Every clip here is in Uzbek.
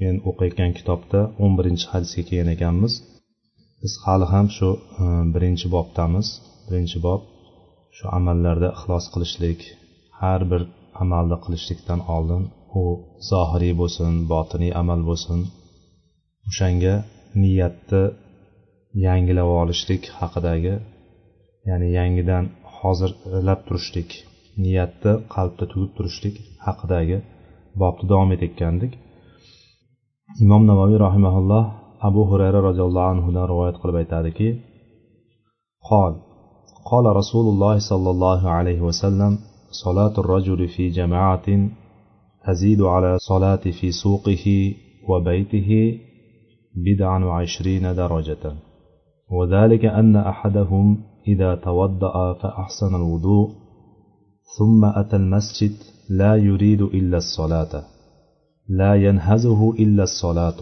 men o'qiyotgan kitobda o'n birinchi hadisga kelgan ekanmiz. Biz hali ham shu e, birinchi bobdamiz. Birinchi bob shu amallarda ixlos qilishlik har bir amalni qilishlikdan oldin u zohiriy bo'lsin botiniy amal bo'lsin o'shanga niyatni yangilab olishlik haqidagi ya'ni yangidan hozirlab turishlik niyatni qalbda tugib turishlik haqidagi bobni davom etayotgandik. Imom navoiy rahimaulloh abu hurayra roziyallohu anhudan rivoyat qilib aytadiki رسول الله صلى الله عليه وسلم صلاة الرجل في جماعة تزيد على صلاة في سوقه وبيته بدعا وعشرين درجة وذلك أن أحدهم إذا توضأ فأحسن الوضوء ثم أتى المسجد لا يريد إلا الصلاة لا ينهزه إلا الصلاة.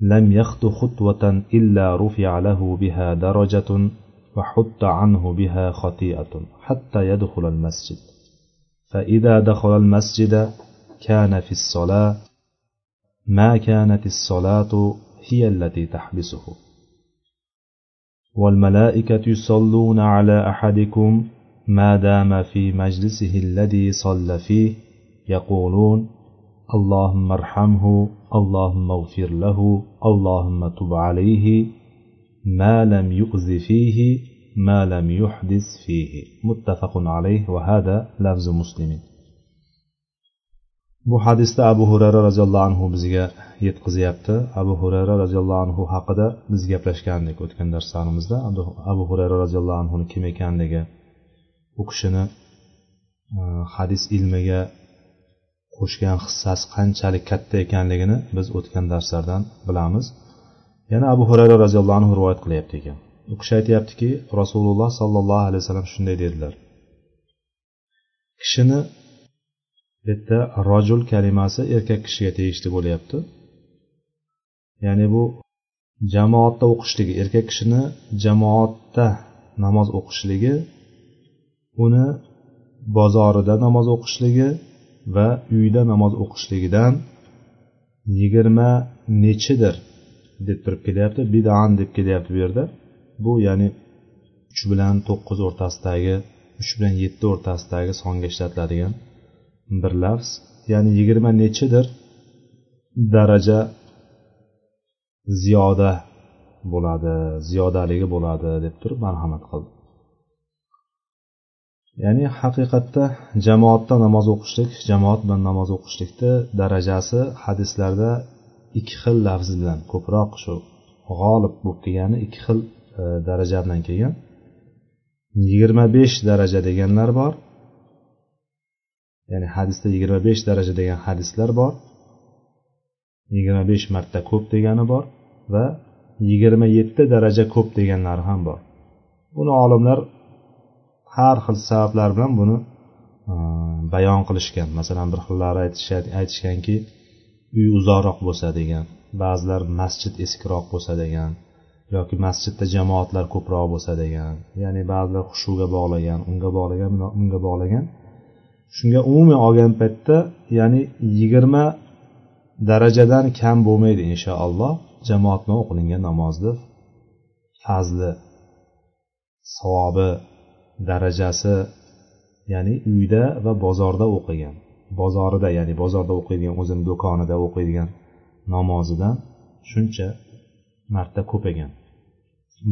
لم يخط خطوة إلا رفع له بها درجة وحط عنه بها خطيئة حتى يدخل المسجد. فإذا دخل المسجد كان في الصلاة ما كانت الصلاة هي التي تحبسه. والملائكة يصلون على أحدكم ما دام في مجلسه الذي صلى فيه يقولون اللهم ارحمه اللهم اغفر له اللهم تب عليه ما لم يؤذ فيه ما لم يحدث فيه متفق عليه وهذا لفظ مسلم bu hadisda abu hurayra roziyallohu anhu bizga yetkazyapti abu hurayra roziyallohu anhu haqida biz gaplashgandik o'tgan darslarimizda abu hurayra roziyallohu anhuni kim ekanligi u kishini hadis ilmiga qo'shgan hissasi qanchalik katta ekanligini biz o'tgan darslardan bilamiz. Yana abu hurayra roziyallohu anhu rivoyat qilyapti ekan. U kishi aytyaptiki rasululloh sollallohu alayhi vasallam shunday dedilar. Kishini bu yerda rojul kalimasi erkak kishiga tegishli bo'lyapti. Ya'ni bu jamoatda o'qishligi erkak kishini jamoatda namoz o'qishligi uni bozorida namoz o'qishligi va uyda namoz o'qishligidan yigirma nechidir deb turib kelyapti bidan deb kelyapti bu yerda. Bu ya'ni uch bilan to'qqiz o'rtasidagi uch bilan yetti o'rtasidagi songa ishlatiladigan bir lafz. Ya'ni yigirma nechidir daraja ziyoda bo'ladi ziyodaligi bo'ladi deb turib marhamat qildi. Ya'ni haqiqatda jamoatda namoz o'qishlik jamoat bilan namoz o'qishlikni darajasi hadislarda ikki xil lafz bilan ko'proq shu g'olib bo'lib kelgani ikki xil e, daraja bilan kelgan. yigirma besh daraja deganlar bor. Ya'ni hadisda yigirma besh daraja degan hadislar bor. yigirma besh marta ko'p degani bor va yigirma yetti daraja ko'p deganlari ham bor. Buni olimlar har xil sabablar bilan buni e, bayon qilishgan. Masalan bir xillari aytishganki uy uzoqroq bo'lsa degan ba'zilar masjid eskiroq bo'lsa degan yoki masjidda jamoatlar ko'proq bo'lsa degan ya'ni ba'zilar xushuga bog'lagan unga bog'lagan bunga bog'lagan. Shunga umumiy olgan paytda ya'ni yigirma darajadan kam bo'lmaydi inshaalloh jamoat bilan o'qilingan namozni fazli savobi darajasi ya'ni uyda va bozorda o'qigan. Bozorida ya'ni bozorda o'qiydigan o'zini do'konida o'qiydigan namozidan shuncha marta ko'paygan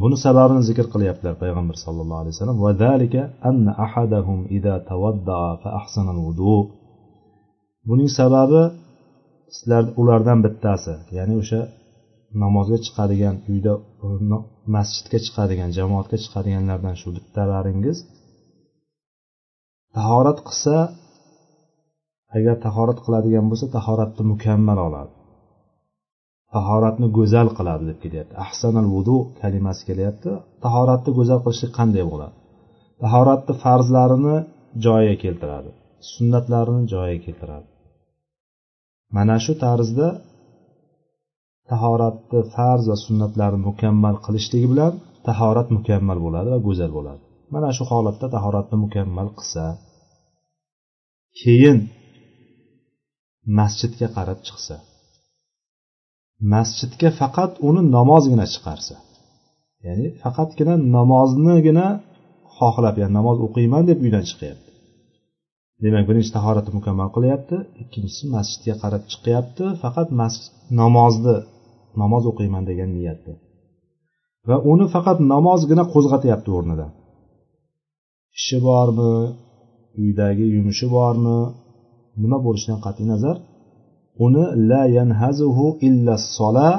buni sababini zikr qilyaptilar payg'ambar sallallohu alayhi vasallam. Buning sababi sizlar ulardan bittasi ya'ni o'sha namozga chiqadigan uyda masjidga chiqadigan jamoatga chiqadiganlardan shu bittalaringiz. Tahorat qilsa agar tahorat qiladigan bo'lsa tahoratni mukammal oladi. Tahoratni go'zal qiladi deb kelyapti. Ahsanal vudu kalimasi kelyapti. Tahoratni go'zal qilishlik qanday bo'ladi? Tahoratni farzlarini joyiga keltiradi. Sunnatlarini joyiga keltiradi. Mana shu tarzda tahoratni farz va sunnatlarni mukammal qilishligi bilan tahorat mukammal bo'ladi va go'zal bo'ladi. Mana shu holatda tahoratni mukammal qilsa keyin masjidga qarab chiqsa masjidga faqat uni namozgina chiqarsa ya'ni faqatgina namoznigina xohlab ya'ni namoz o'qiyman deb uydan chiqyapti. Demak birinchi tahoratni mukammal qilyapti ikkinchisi masjidga qarab chiqyapti faqat namozni namoz o'qiyman degan niyatda. Va uni faqat namozgina qo'zg'atyapti o'rnidan ishi bormi? Uydagi yumushi bormi? Nima bo'lishidan qat'iy nazar? Uni la yanhazuhu illa sola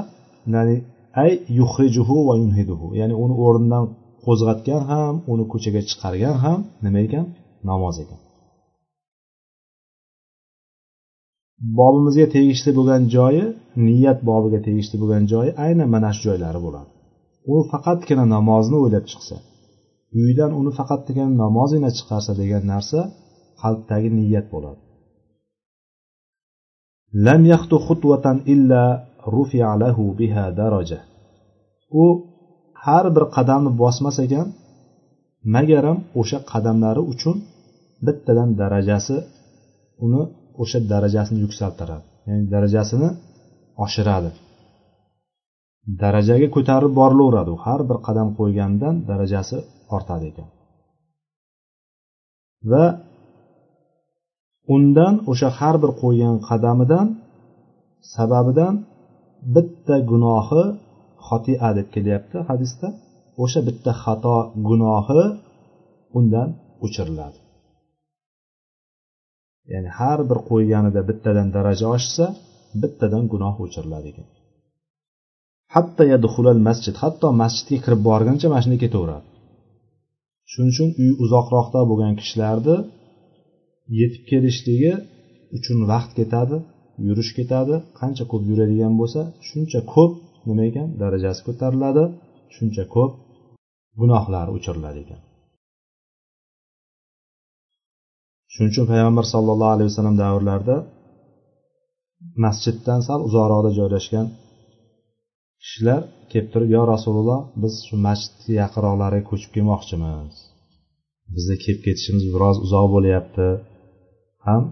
ya'ni ay yuhrijuhu va yunhiduhu ya'ni uni o'rnidan qo'zg'atgan ham uni ko'chaga chiqargan ham nima ekan? Namoz ekan. Bobimizga tegishli bo'lgan joyi niyat bobiga tegishli bo'lgan joyi aynan mana shu joylari bo'ladi. U faqatgina namozni o'ylab chiqsa uyidan uni faqatgina namozgina chiqarsa degan narsa qalbdagi niyat bo'ladi. Lam yaxtu xutwatan illa rufi'a lahu biha daraja. U har bir qadamni bosmas ekan magaram o'sha qadamlari uchun bittadan darajasi uni o'sha darajasini yuksaltiradi. Ya'ni darajasini oshiradi. Darajaga ko'tarib borilaveradi. U har bir qadam qo'yganidan darajasi ortadi ekan. Va undan o'sha har bir qo'ygan qadamidan sababidan bitta gunohi xotia deb kelyapti hadisda. O'sha bitta xato gunohi undan o'chiriladi. Ya'ni har bir qo'yganida bittadan daraja oshsa bittadan gunoh o'chiriladi ekan. Hatto yadxulal masjid hatto masjidga kirib borguncha mana shunday ketaveradi. Shuning uchun uy uzoqroqda bo'lgan kishilarni yetib kelishligi uchun vaqt ketadi yurish ketadi. Qancha ko'p yuradigan bo'lsa shuncha ko'p nima ekan darajasi ko'tariladi shuncha ko'p gunohlari o'chiriladi ekan. Shuning uchun payg'ambar sollallohu alayhi vasallam davrlarida masjiddan sal uzoqroqda joylashgan kishilar kelib turib yo rasululloh biz shu masjidni yaqinroqlariga ko'chib kelmoqchimiz. Bizni kelib ketishimiz biroz uzoq bo'lyapti. Ham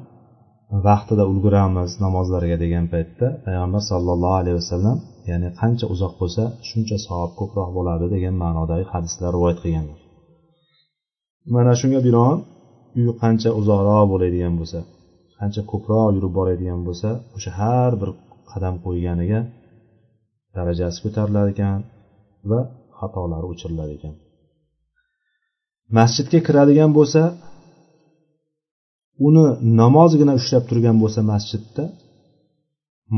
vaqtida ulguramiz namozlarga degan paytda payg'ambar sollallohu alayhi vasallam ya'ni qancha uzoq bo'lsa shuncha savob ko'proq bo'ladi degan ma'nodagi hadislar rivoyat qilganlar. Mana shunga binoan uy qancha uzoqroq bo'ladigan bo'lsa qancha ko'proq yurib boradigan bo'lsa o'sha har bir qadam qo'yganiga darajasi ko'tarilar ekan va xatolari o'chirilar ekan. Masjidga kiradigan bo'lsa uni namozgina ushlab turgan bo'lsa masjidda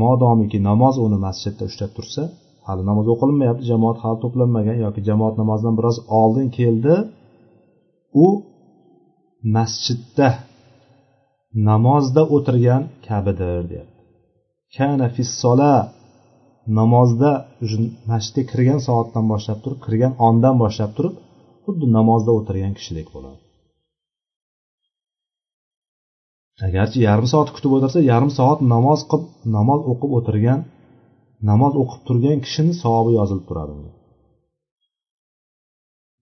modomiki namoz uni masjidda ushlab tursa hali namoz o'qilinmayapti jamoat hali to'planmagan yoki jamoat namozidan biroz oldin keldi u masjidda namozda o'tirgan kabidir deyapti kana fissola namozda masjidga kirgan soatdan boshlab turib kirgan ondan boshlab turib xuddi namozda o'tirgan kishidek bo'ladi. Agarchi yarim soat kutib o'tirsa yarim soat namoz qilib namoz o'qib o'tirgan namoz o'qib turgan kishini savobi yozilib turadi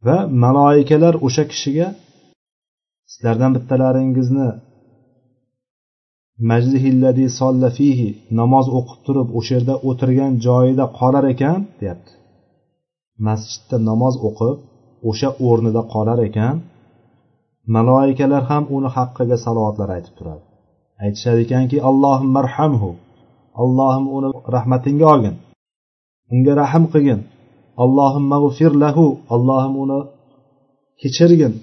va maloikalar o'sha kishiga sizlardan bittalaringizni majlihilladi solla fihi namoz o'qib turib o'sha yerda o'tirgan joyida qolar ekan deyapti. Masjidda namoz o'qib o'sha o'rnida qolar ekan. Maloikalar ham uni haqqiga salovatlar aytib turadi. Aytishar ekanki allohim marhamhu allohim uni rahmatingga olgin unga rahm qilgin allohim mag'fir lahu allohim uni kechirgin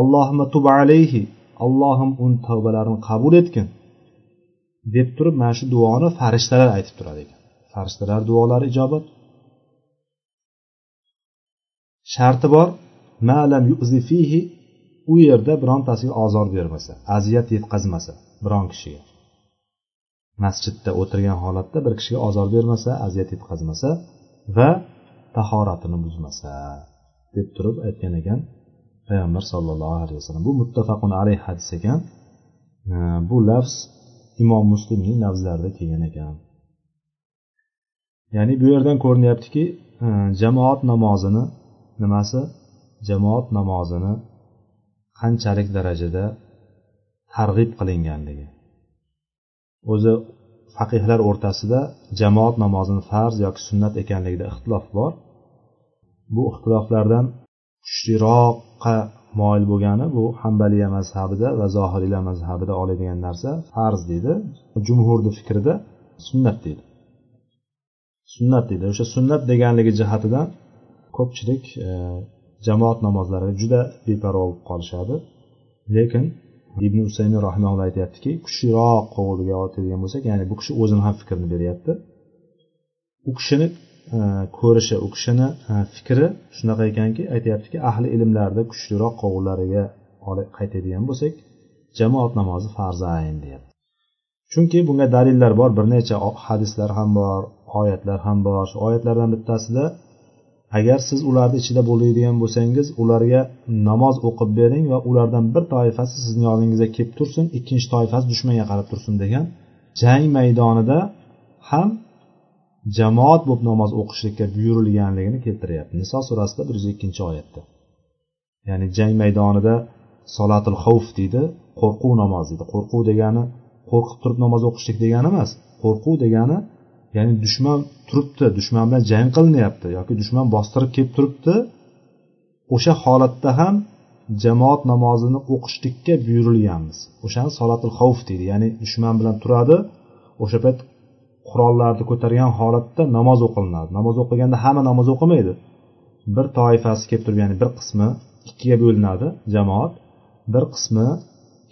allohim tub alayhi allohim uni tavbalarini qabul etgin deb turib mana shu duoni farishtalar aytib turadi ekan. Farishtalar duolari ijobat. Sharti bor malam yuzi fihi u yerda birontasiga ozor bermasa aziyat yetkazmasa biron kishiga. Masjidda o'tirgan holatda bir kishiga ozor bermasa aziyat yetkazmasa va tahoratini buzmasa deb turib aytgan ekan payg'ambar sollallohu alayhi vasallam. Bu muttafaqun alayh hadis ekan. Bu lafz imom muslimning lafzlarida kelgan ekan. Ya'ni bu yerdan ko'rinyaptiki jamoat namozini nimasi? Jamoat namozini qanchalik darajada targ'ib qilinganligi. O'zi faqihlar o'rtasida jamoat namozini farz yoki sunnat ekanligida ixtilof bor. Bu ixtiloflardan kuchliroqqa moyil bo'lgani bu hambaliya mazhabida va zohiriylar mazhabida oladigan narsa farz deydi. Jumhurni fikrida sunnat deydi. Sunnat deydi. O'sha sunnat deganligi jihatidan ko'pchilik e, jamoat namozlariga juda beparvo bo'lib qolishadi. Lekin ibn usaymi rahimalloh aytyaptiki kuchliroq qovulga otadigan bo'lsak ya'ni bu kishi o'zini ham fikrini beryapti. U kishini ko'rishi u kishini fikri shunaqa ekanki aytyaptiki ahli ilmlarda kuchliroq qovullariga qaytadigan bo'lsak jamoat namozi farzayn deyapti. Chunki bunga dalillar bor bir necha hadislar ham bor oyatlar ham bor. Shu oyatlardan bittasida agar siz ularni ichida bo'ladigan bo'lsangiz ularga namoz o'qib bering va ulardan bir toifasi sizni yoningizga kelib tursin ikkinchi toifasi dushmanga qarab tursin degan jang maydonida ham jamoat bo'lib namoz o'qishlikka buyurilganligini keltiryapti. Niso surasida bir yuz ikkinchi oyatda. Ya'ni jang maydonida solatil xavf deydi qo'rquv namozi deydi. Qo'rquv degani qo'rqib turib namoz o'qishlik degani emas qo'rquv degani ya'ni dushman turibdi dushman bilan jang qilinyapti yoki dushman bostirib kelib turibdi. O'sha holatda ham jamoat namozini o'qishlikka buyurilganmiz. O'shani solatul xavf deydi ya'ni dushman bilan turadi. O'sha payt qurollarni ko'targan holatda namoz o'qilinadi. Namoz o'qiganda hamma namoz o'qimaydi. Bir toifasi kelib turib ya'ni bir qismi ikkiga bo'linadi jamoat bir qismi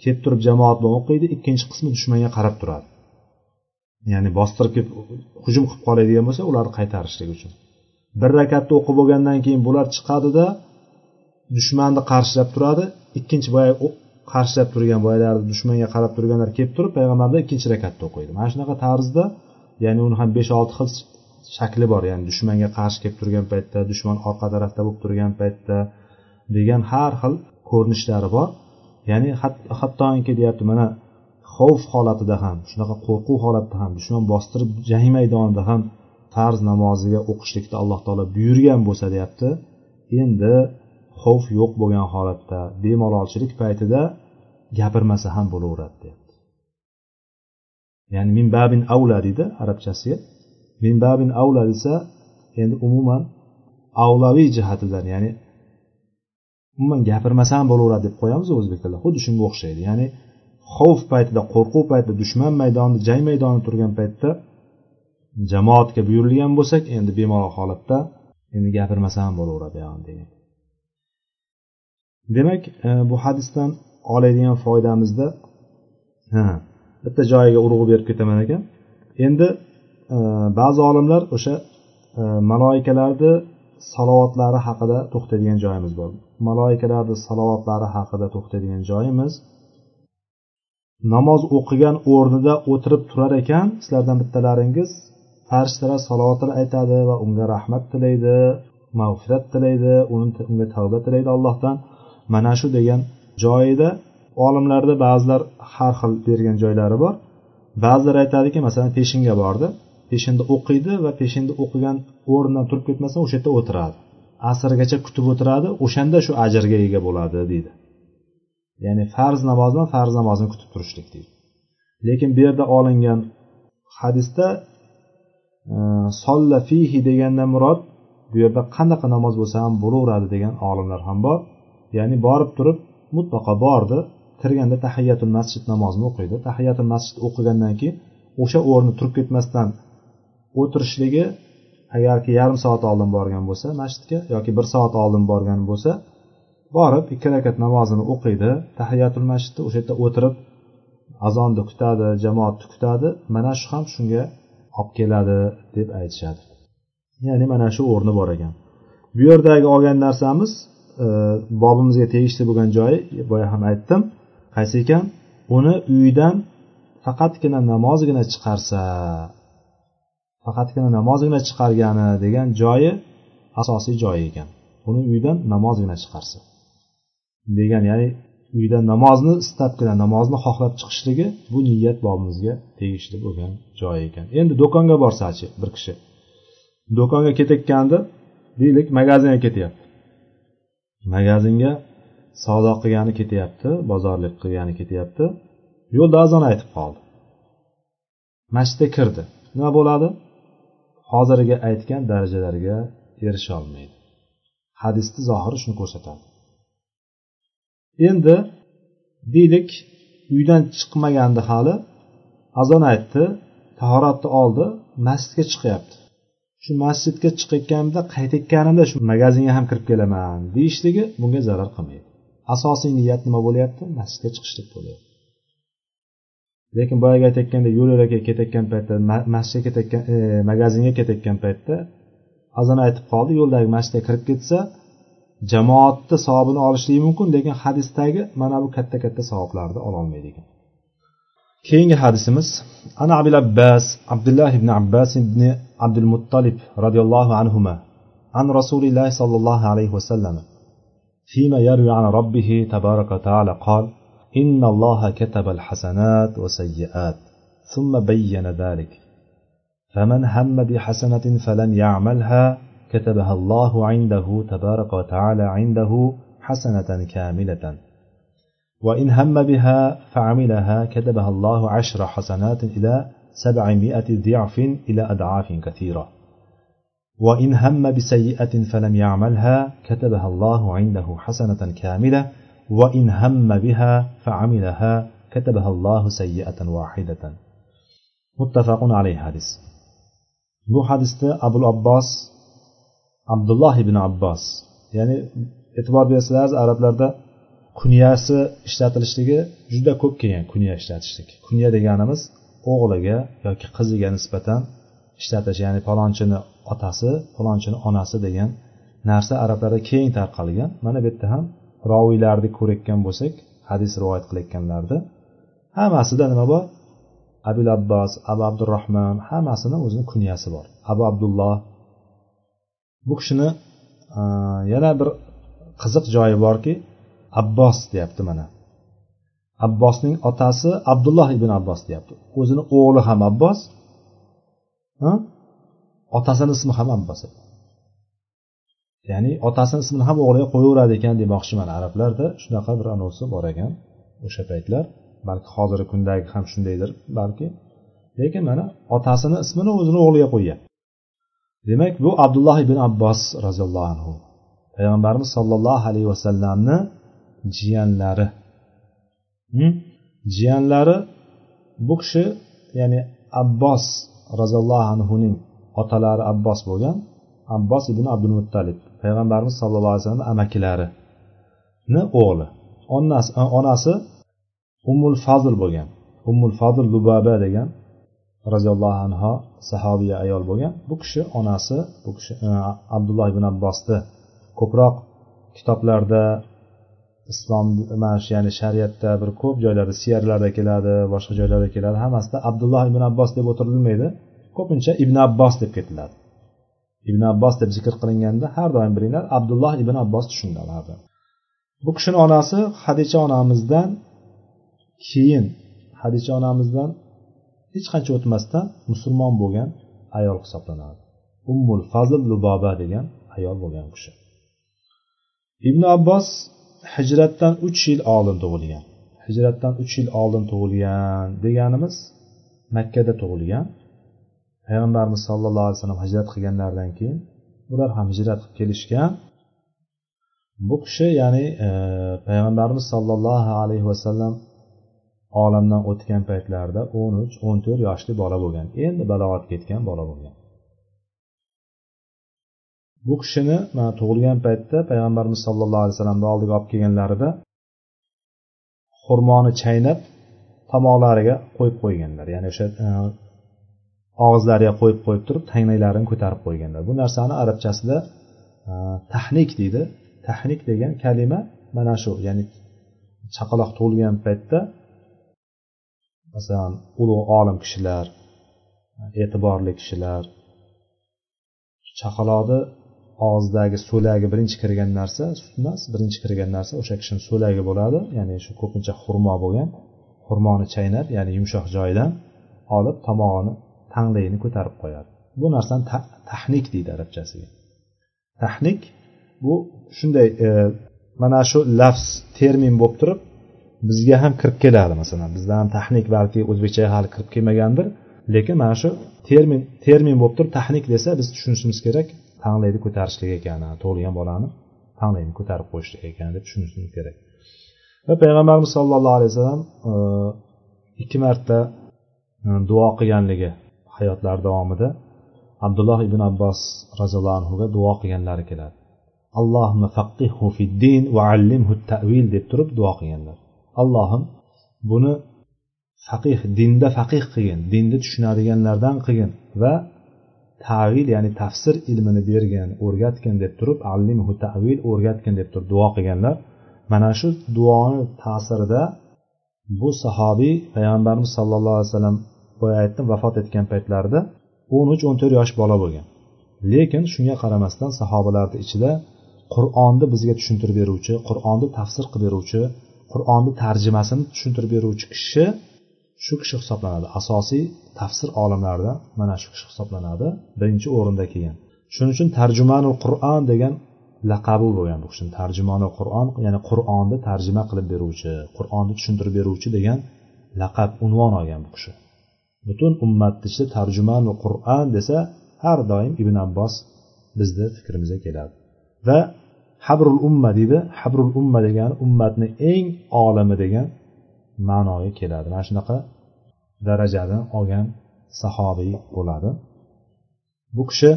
kelib turib jamoat bilan o'qiydi ikkinchi qismi dushmanga qarab turadi. Ya'ni bostirib kelib hujum qilib qoladigan bo'lsa ularni qaytarishlik uchun. Bir rakatni o'qib bo'lgandan keyin bular chiqadida dushmanni qarshilab turadi ikkinchi boya qarshilab turgan boyalarni dushmanga qarab turganlar kelib turib payg'ambarlar ikkinchi rakatni o'qiydi. Mana shunaqa tarzda ya'ni uni ham besh olti xil shakli bor. Ya'ni dushmanga qarshi kelib turgan paytda dushman orqa tarafda bo'lib turgan paytda degan har xil ko'rinishlari bor. Ya'ni hattoki deyapti mana xavf holatida ham shunaqa qo'rquv holatida ham dushman bostirib jang maydonida ham farz namoziga o'qishlikda alloh taolo buyurgan bo'lsa deyapti endi xavf yo'q bo'lgan holatda bemalolchilik paytida gapirmasa ham bo'laveradi deyapti. Ya'ni min babin avla deydi arabchasiga min babin avla desa endi umuman avlaviy jihatidan ya'ni umuman gapirmasam bo'laveradi deb qo'yamiz o'zbek tilida xuddi shunga o'xshaydi. Ya'ni xavf paytida qo'rquv paytida dushman maydonida jang maydonida turgan paytda jamoatga buyurilgan bo'lsak endi bemalol holatda endi gapirmasam bo'laveradi degan. Demak e, bu hadisdan oladigan foydamizda bitta joyiga urg'u berib ketaman ekan. Endi e, ba'zi olimlar o'sha e, maloikalarni salovatlari haqida to'xtaydigan joyimiz bor. Maloikalarni salovatlari haqida to'xtaydigan joyimiz namoz o'qigan o'rnida o'tirib turar ekan sizlardan bittalaringiz farishtalar salovatini aytadi va unga rahmat tilaydi mag'firat tilaydi unga tavba tilaydi allohdan. Mana shu degan joyida olimlarda ba'zilar har xil bergan joylari bor. Ba'zilar aytadiki masalan peshinga bordi. Peshinda o'qiydi va peshinda o'qigan o'rnidan turib ketmasdan o'sha yerda o'tiradi. Asrgacha kutib o'tiradi o'shanda shu ajrga ega bo'ladi deydi. Ya'ni farz namozdan farz namozni kutib turishlik deydi. Lekin bu yerda olingan hadisda e, solla fihi degandan murod bu yerda qanaqa namoz bo'lsa ham bo'laveradi degan olimlar ham bor. Ya'ni borib turib mutlaqo bordi. Kirganda tahiyatul masjid namozini o'qiydi. Tahiyatul masjid o'qigandan keyin o'sha o'rni turib ketmasdan o'tirishligi agarki yarim soat oldin borgan bo'lsa masjidga yoki bir soat oldin borgan bo'lsa borib ikki rakat namozini o'qiydi. Tahiyatul masjidda o'sha yerda o'tirib azonni kutadi jamoatni kutadi. Mana shu ham shunga olib keladi deb aytishadi. Ya'ni mana shu o'rni bor ekan. Bu yerdagi olgan narsamiz e, bobimizga tegishli bo'lgan joyi boya ham aytdim. Qaysi ekan? Uni uyidan faqatgina namozgina chiqarsa faqatgina namozgina chiqargani degan joyi asosiy joyi ekan. Uni uydan namozgina chiqarsa. Degan ya'ni uydan namozni istabgina namozni xohlab chiqishligi bu niyat bobimizga tegishli bo'lgan joyi ekan. Endi do'konga borsachi bir kishi. Do'konga ketayotganda deylik magazinga ketyapti. Magazinga savdo qilgani ketyapti bozorlik qilgani ketyapti. Yo'lda azon aytib qoldi. Masjidga kirdi. Nima bo'ladi? Hozirgi aytgan darajalarga erisha olmaydi. Hadisni zohiri shuni ko'rsatadi. Endi deylik uydan chiqmagandi hali. Azon aytdi tahoratni oldi masjidga chiqyapti. Shu masjidga chiqayotganimda qaytayotganimda shu magazinga ham kirib kelaman deyishligi bunga zarar qilmaydi. asosiy niyat nima bo'lyapti? Masjidga chiqishlik bo'lyapti. Lekin boyagi aytayotgandek yo'l yo'lakay ketayotgan paytda masjidga ketayotgan e, magazinga ketayotgan paytda azon aytib qoldi yo'ldagi masjidga kirib ketsa jamoatni savobini olishligi mumkin lekin hadisdagi mana bu katta katta savoblarni ololmaydi. Ekan keyingi hadisimiz ana abil abbas abdulloh ibn abbas ibn abdul muttalib roziyallohu anhu an rasulillahi sollallohu alayhi vasallam. فيما يروي عن ربه تبارك وتعالى قال إن الله كتب الحسنات وسيئات ثم بين ذلك. فمن هم بحسنة فلم يعملها كتبها الله عنده تبارك وتعالى عنده حسنة كاملة. وإن هم بها فعملها كتبها الله عشر حسنات إلى سبعمائة ضعف إلى أضعاف كثيرة. وإن هم بسيئة فلم يعملها كتبها الله عنده حسنة كاملة وإن هم بها فعملها كتبها الله سيئة واحدة متفق عليه حديث bu hadisda abul abbos abdulloh ibn abbos ya'ni e'tibor bersalaringiz arablarda kunyasi ishlatilishligi juda ko'p kelgan kunya ishlatishlik kunya deganimiz o'g'liga yoki qiziga nisbatan ishlatish ya'ni palonchini otasi palonchini onasi degan narsa arablarda keng tarqalgan. Mana bu yerda ham roviylarni ko'rayotgan bo'lsak hadis rivoyat qilayotganlarni hammasida nima bor? Abil abbos abu abdurahmon hammasini o'zini kunyasi bor. Abu abdulloh. Bu kishini yana bir qiziq joyi borki abbos deyapti mana. Abbosning otasi abdulloh ibn abbos deyapti. O'zini o'g'li ham abbos otasini ismi ham abbos ya'ni otasini ismini ham o'g'liga qo'yaveradi ekan demoqchiman. Arablarda shunaqa bir anavsi bor ekan. O'sha paytlar balki hozirgi kundagi ham shundaydir balki. Lekin mana otasini ismini o'zini o'g'liga qo'ygan. Demak bu abdulloh ibn abbos roziyallohu anhu payg'ambarimiz sollallohu alayhi vasallamni jiyanlari. Jiyanlari bu kishi ya'ni abbos roziyallohu anhuning otalari abbos bo'lgan. Abbos ibn abdul muttalib payg'ambarimiz sallallohu alayhi vasallam amakilarini o'g'li onasi onasi ummul fazl bo'lgan. Ummul fazl lubaba degan roziyallohu anhu sahobiya ayol bo'lgan. Bu kishi onasi bu kishi abdulloh ibn abbosni ko'proq kitoblarda islom mana shu ya'ni shariatda bir ko'p joylarda siyarlarda keladi boshqa joylarda keladi. Hammasida abdulloh ibn abbos deb o'tirilmaydi. Ko'pincha ibn abbos deb ketiladi. Ibn abbos deb zikr qilinganda har doim bilinglar abdulloh ibn abbos tushuniladi bu kishini onasi hadicha onamizdan keyin hadicha onamizdan hech qancha o'tmasdan musulmon bo'lgan ayol hisoblanadi. Ummul fazl luboba degan ayol bo'lgan kishi. Ibn abbos hijratdan uch yil oldin tug'ilgan. Hijratdan uch yil oldin tug'ilgan deganimiz makkada tug'ilgan. Payg'ambarimiz sollallohu alayhi vasallam hijrat qilganlaridan keyin ular ham hijrat qilib kelishgan. Bu kishi ya'ni e, payg'ambarimiz sollallohu alayhi vasallam olamdan o'tgan paytlarida o'n uch o'n to'rt yoshli bola bo'lgan. Endi balog'atga yetgan bola bo'lgan. Bu kishini mana tug'ilgan paytda payg'ambarimiz sollallohu alayhi vasallamni oldiga olib kelganlarida xurmoni chaynab tomoqlariga qo'yib qo'yganlar. Ya'ni o'sha e, og'izlariga qo'yib qo'yib turib tanglaklarini ko'tarib qo'yganlar. Bu narsani arabchasida e, tahnik deydi. Tahnik degan kalima mana shu. Ya'ni chaqaloq tug'ilgan paytda masalan ulug' olim kishilar e, e'tiborli kishilar chaqaloqni og'izdagi so'lagi birinchi kirgan narsa sut emas birinchi kirgan narsa o'sha kishini so'lagi bo'ladi. Ya'ni shu ko'pincha xurmo bo'lgan. Xurmoni chaynab ya'ni yumshoq joyidan olib tomog'ini tanglayini ko'tarib qo'yadi. Bu narsani tahnik deydi arabchasiga. Tahnik bu shunday e, mana shu lafz termin bo'lib turib bizga ham kirib keladi masalan. Bizda ham tahnik balki o'zbekchaga hali kirib kelmagandir. Lekin mana shu termin termin bo'lib turib tahnik desa biz tushunishimiz kerak tanglayni ko'tarishlik ekan. Tug'ilgan bolani tanglayni ko'tarib qo'yishlik ekan deb tushunishimiz kerak. Va payg'ambarimiz sollallohu alayhi vasallam e, ikki marta e, duo qilganligi hayotlari davomida abdulloh ibn abbos roziyallohu anhuga duo qilganlari keladi. Allohimma faqihhu fid din va allimhu tavil deb turib duo qilganlar. Allohim buni faqih dinda faqih qilgin dinni tushunadiganlardan qilgin va tavil ya'ni tafsir ilmini bergin o'rgatgin deb turib allimhu tavil o'rgatgin deb turib duo qilganlar. Mana shu duoni ta'sirida bu sahobiy payg'ambarimiz sallallohu alayhi vasallam boya aytdim vafot etgan paytlarida o'n uch o'n to'rt yosh bola bo'lgan. Lekin shunga qaramasdan sahobalarni ichida qur'onni bizga tushuntirib beruvchi qur'onni tafsir qilib beruvchi qur'onni tarjimasini tushuntirib beruvchi kishi shu kishi hisoblanadi. Asosiy tafsir olimlaridan mana shu kishi hisoblanadi. Birinchi o'rinda kelgan. Shuning uchun tarjimanul qur'on degan laqabi bo'lgan bu kishini. Tarjimoni qur'on ya'ni qur'onni tarjima qilib beruvchi qur'onni tushuntirib beruvchi degan laqab unvon olgan bu kishi. Butun ummatni ichida tarjimani qur'on desa har doim ibn abbos bizni fikrimizga keladi. Va habrul umma deydi. Habrul umma degani ummatni eng olimi degan ma'noga keladi. Mana shunaqa darajani olgan sahobiy bo'ladi. Bu kishi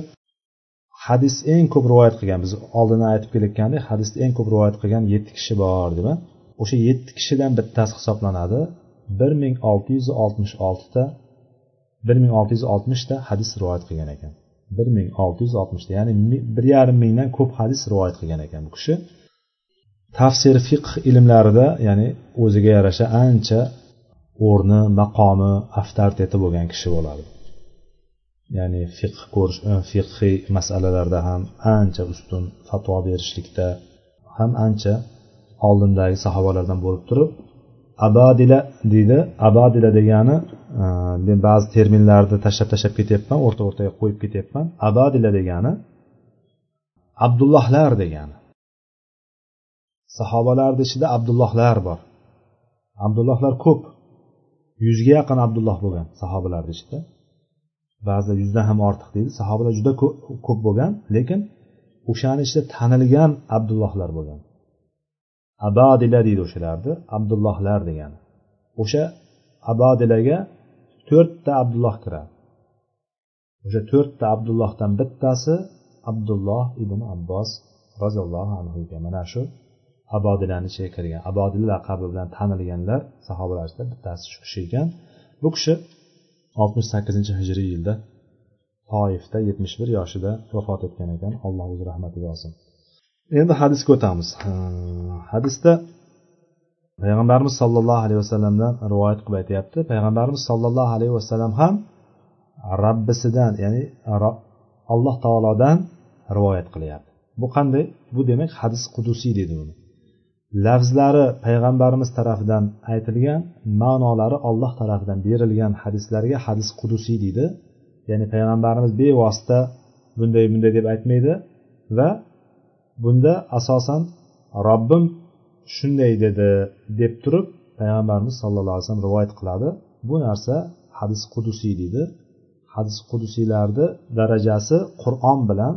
hadis eng ko'p rivoyat qilgan biz oldin aytib kelayotgandek hadisni eng ko'p rivoyat qilgan yetti kishi bor deb o'sha yetti kishidan bittasi hisoblanadi. bir ming olti yuz oltmish oltita bir ming olti yuz oltmishta hadis rivoyat qilgan ekan. bir ming olti yuz oltmishta ya'ni bir yarim mingdan ko'p hadis rivoyat qilgan ekan bu kishi. Tafsir fiqh ilmlarida ya'ni o'ziga yarasha ancha o'rni maqomi avtoriteti bo'lgan kishi bo'ladi. Ya'ni fiqh ko'rish e, fiqhiy masalalarda ham ancha ustun fatvo berishlikda ham ancha oldindagi sahobalardan bo'lib turib abadila deydi abadila degani e, men ba'zi terminlarni tashlab tashlab ketyapman o'rta o'rtaga qo'yib ketyapman. Abadila degani abdullohlar degani. Sahobalarni ichida abdullohlar bor. Abdullohlar ko'p. Yuzga yaqin abdulloh bo'lgan sahobalarni ichida ba'zida yuzdan ham ortiq deydi. Sahobalar juda ko'p bo'lgan lekin o'shani ichida tanilgan abdullohlar bo'lgan. Abadila deydi o'shalarni abdullohlar degani o'sha abadilaga to'rtta abdulloh kiradi. O'sha to'rtta abdullohdan bittasi abdulloh ibn abbos roziyallohu anhu ekan. Mana shu abodilani ichiga kirgan abodil laqabi bilan tanilganlar sahobalar ichida bittasi shu kishi ekan. Bu kishi oltmish sakkizinchi hijriy yilda toifda yetmish bir yoshida vafot etgan ekan. Alloh o'zi rahmatiga olsin. Endi hadisga o'tamiz. Hadisda payg'ambarimiz sollallohu alayhi vasallamdan rivoyat qilib aytyapti. Payg'ambarimiz sollallohu alayhi vasallam ham rabbisidan ya'ni alloh taolodan rivoyat qilyapti. Bu qanday? Bu demak hadis qudusiy deydi buni. Lafzlari payg'ambarimiz tarafidan aytilgan ma'nolari olloh tarafidan berilgan hadislarga hadis qudusiy deydi. Ya'ni payg'ambarimiz bevosita bunday bunday deb aytmaydi va bunda asosan robbim shunday dedi deb turib payg'ambarimiz sallallohu alayhi vasallam rivoyat qiladi. Bu narsa hadis qudusiy deydi. Hadis qudusiylarni darajasi qur'on bilan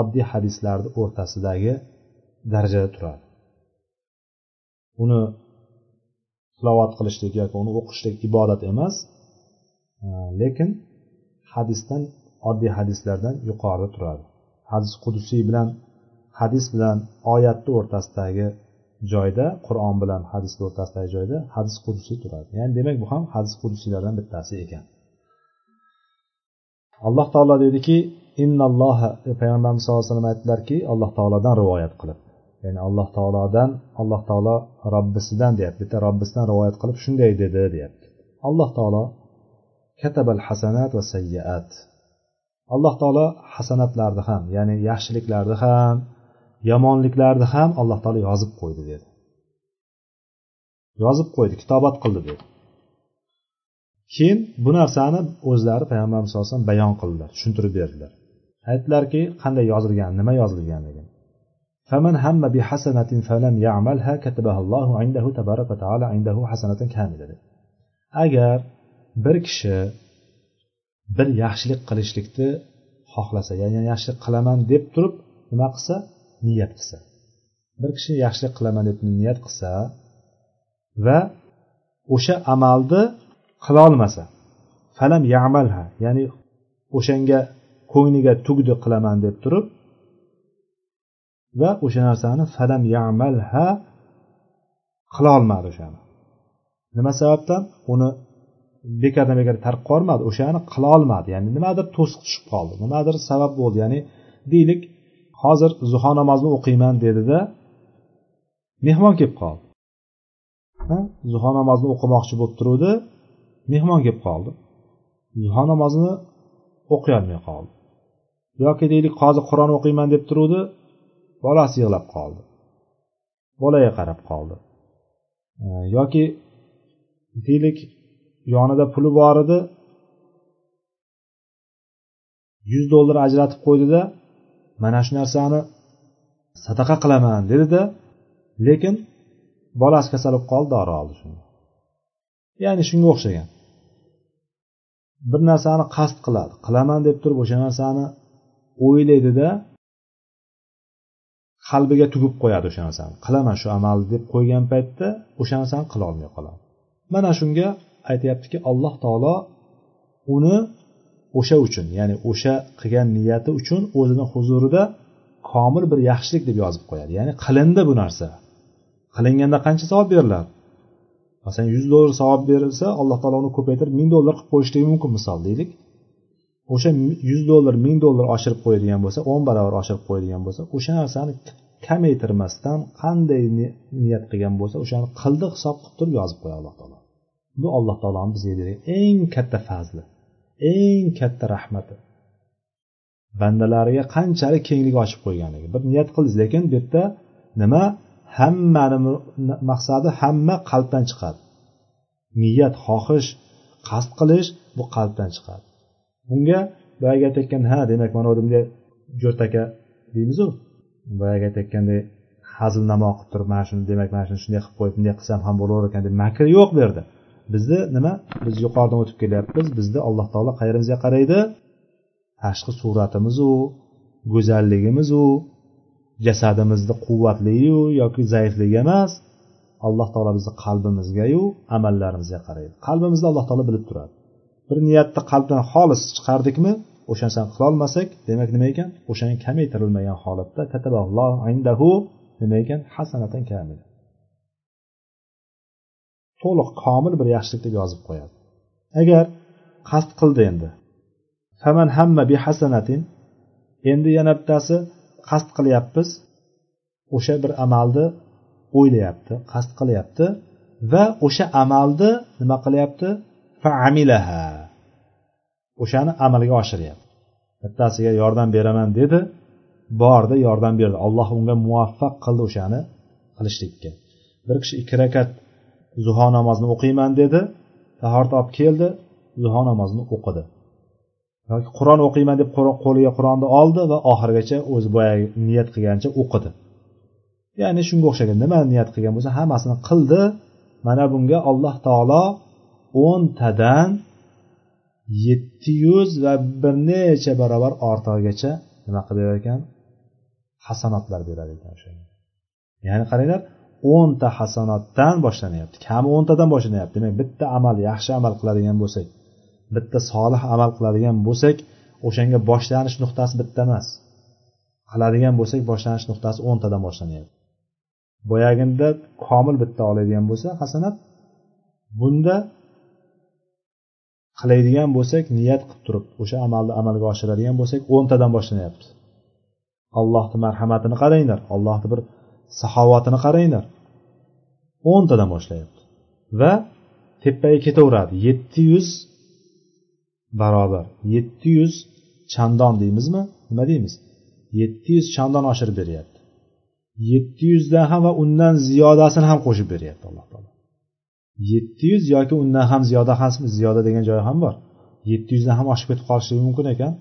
oddiy hadislarni o'rtasidagi darajada turadi. Uni tilovat qilishlik yoki uni o'qishlik ibodat emas. Lekin hadisdan oddiy hadislardan yuqorida turadi. Hadis qudusiy bilan hadis bilan oyatni o'rtasidagi joyda qur'on bilan hadisni o'rtasidagi joyda hadis qudusiy turadi. Ya'ni demak bu ham hadis qudusiylardan bittasi ekan. Alloh taolo deydiki innalloha payg'ambarimiz sallallohu alayhi vasallam aytdilarki alloh taolodan rivoyat qilib. Ya'ni alloh taolodan alloh taolo robbisidan deyapti. Bitta robbisidan rivoyat qilib shunday dedi deyapti. Alloh taolo katabal hasanat va sayyaat alloh taolo hasanatlarni ham ya'ni yaxshiliklarni ham yomonliklarni ham alloh taolo yozib qo'ydi dedi. Yozib qo'ydi kitobat qildi dedi. Keyin bu narsani o'zlari payg'ambarimiz sallallohu alayhi vasallam bayon qildilar tushuntirib berdilar. Aytdilarki qanday yozilgan nima yozilganligini. فمن هم بحسنة فلم يعملها كتبها الله عنده تبارك وتعالى عنده حسنة كاملة agar bir kishi bir yaxshilik qilishlikni xohlasa ya'ni yaxshilik qilaman deb turib nima qilsa niyat qilsa bir kishi yaxshilik qilaman deb niyat qilsa va o'sha amalni qilolmasa falam yamalha ya'ni o'shanga ko'ngliga tugdi qilaman deb turib va o'sha narsani falam yamalha qilolmadi o'shani. Nima sababdan? Uni bekardan bekarga tark qolmadi o'shani qilolmadi ya'ni nimadir to'siq tushib qoldi nimadir sabab bo'ldi. Ya'ni deylik hozir zuho namozini o'qiyman dedida mehmon kelib qoldi. Zuho namozini o'qimoqchi bo'lib turuvdi mehmon kelib qoldi. Zuho namozini o'qiyolmay qoldi. Yoki deylik hozir qur'on o'qiyman deb turuvdi bolasi yig'lab qoldi. Bolaga qarab qoldi. Yoki deylik yonida puli bor edi. Yuz dollar ajratib qo'ydida mana shu narsani sadaqa qilaman dedida lekin bolasi kasal bo'lib qoldi dori oldi shunga. Ya'ni shunga o'xshagan. Bir narsani qasd qiladi qilaman deb turib o'sha narsani o'ylaydida qalbiga tugib qo'yadi o'sha narsani qilaman shu amalni deb qo'ygan paytda o'sha narsani qilolmay qoladi mana shunga aytyaptiki alloh taolo uni o'sha uchun ya'ni o'sha qilgan niyati uchun o'zini huzurida komil bir yaxshilik deb yozib qo'yadi. Ya'ni qilindi bu narsa. Qilinganda qancha savob beriladi? Masalan yuz dollar savob berilsa alloh taolo uni ko'paytirib ming dollar qilib qo'yishligi mumkin misol deylik. O'sha yuz dollar ming dollar oshirib qo'yadigan bo'lsa o'n barobar oshirib qo'yadigan bo'lsa o'sha narsani kamaytirmasdan qanday niyat qilgan bo'lsa o'shani qildi hisob qilib turib yozib qo'yadi alloh taolo. Bu alloh taoloni bizga bergan eng katta fazli eng katta rahmati. Bandalariga qanchalik kenglik ochib qo'yganligi. Bir niyat qildingiz lekin bu yerda nima? Hammani maqsadi hamma qalbdan chiqadi. Niyat xohish qasd qilish bu qalbdan chiqadi. Bunga boyagi aytayotgan ha demak mana bunday jo'rtaka deymizu. Boyagi aytayotgandek hazilnamo qilib turib mana shuni demak mana shuni shunday qilib qo'yib bunday qilsam ham bo'laver ekan deb makr yo'q bu yerda. Bizni nima? Biz yuqoridan o'tib kelyapmiz bizni alloh taolo qayerimizga qaraydi. Tashqi suratimizu go'zalligimizu jasadimizni quvvatligiyu yoki zaifligi emas alloh taolo bizni qalbimizgayu amallarimizga qaraydi. Qalbimizni alloh taolo bilib turadi. Bir niyatni qalbdan xolis chiqardikmi o'sha narsani qilolmasak demak nima ekan? O'shani kamaytirilmagan holatda indahu nima ekan? Hasanatan kamil to'liq komil bir yaxshilik deb yozib qo'yadi. Agar qasd qildi endi. Faman hamma bi hasanatin endi yana bittasi qasd qilyapmiz o'sha bir amalni o'ylayapti qasd qilyapti va o'sha amalni nima qilyapti? Faamilaha. O'shani amalga oshiryapti. Bittasiga yordam beraman dedi. Bordi yordam berdi. Alloh unga muvaffaq qildi o'shani qilishlikka. Bir kishi ikki rakat zuho namozini o'qiyman dedi. Tahorat olib keldi zuho namozini o'qidi. Yoki qur'on o'qiyman deb qo'liga qur'onni oldi va oxirigacha o'zi boyagi niyat qilgancha o'qidi. Ya'ni shunga o'xshagan nima niyat qilgan bo'lsa hammasini qildi. Mana bunga alloh taolo o'ntadan yetti yuz va bir necha barobar ortig'igacha nima qilib berar ekan hasanotlar berar ekan ya'ni qaranglar o'nta hasanotdan boshlanyapti. Kami o'ntadan boshlanyapti. Demak bitta amal yaxshi amal qiladigan bo'lsak bitta solih amal qiladigan bo'lsak o'shanga boshlanish nuqtasi bitta emas. Qiladigan bo'lsak boshlanish nuqtasi o'ntadan boshlanyapti. Boyaginda komil bitta oladigan bo'lsa hasanat bunda qiladigan bo'lsak niyat qilib turib o'sha amalni amalga oshiradigan bo'lsak o'ntadan boshlanyapti. Allohni marhamatini qaranglar allohni bir saxovatini qaranglar. O'ntadan boshlayapti. Va tepaga ketaveradi. Yetti yuz barobar yetti yuz chandon deymizmi? Nima deymiz? Yetti yuz chandon oshirib beryapti. Yetti yuzdan ham va undan ziyodasini ham qo'shib beryapti alloh taolo. Yetti yuz yoki undan ham ziyoda ham ziyoda degan joyi ham bor. Yetti yuzdan ham oshib ketib qolishligi mumkin ekan.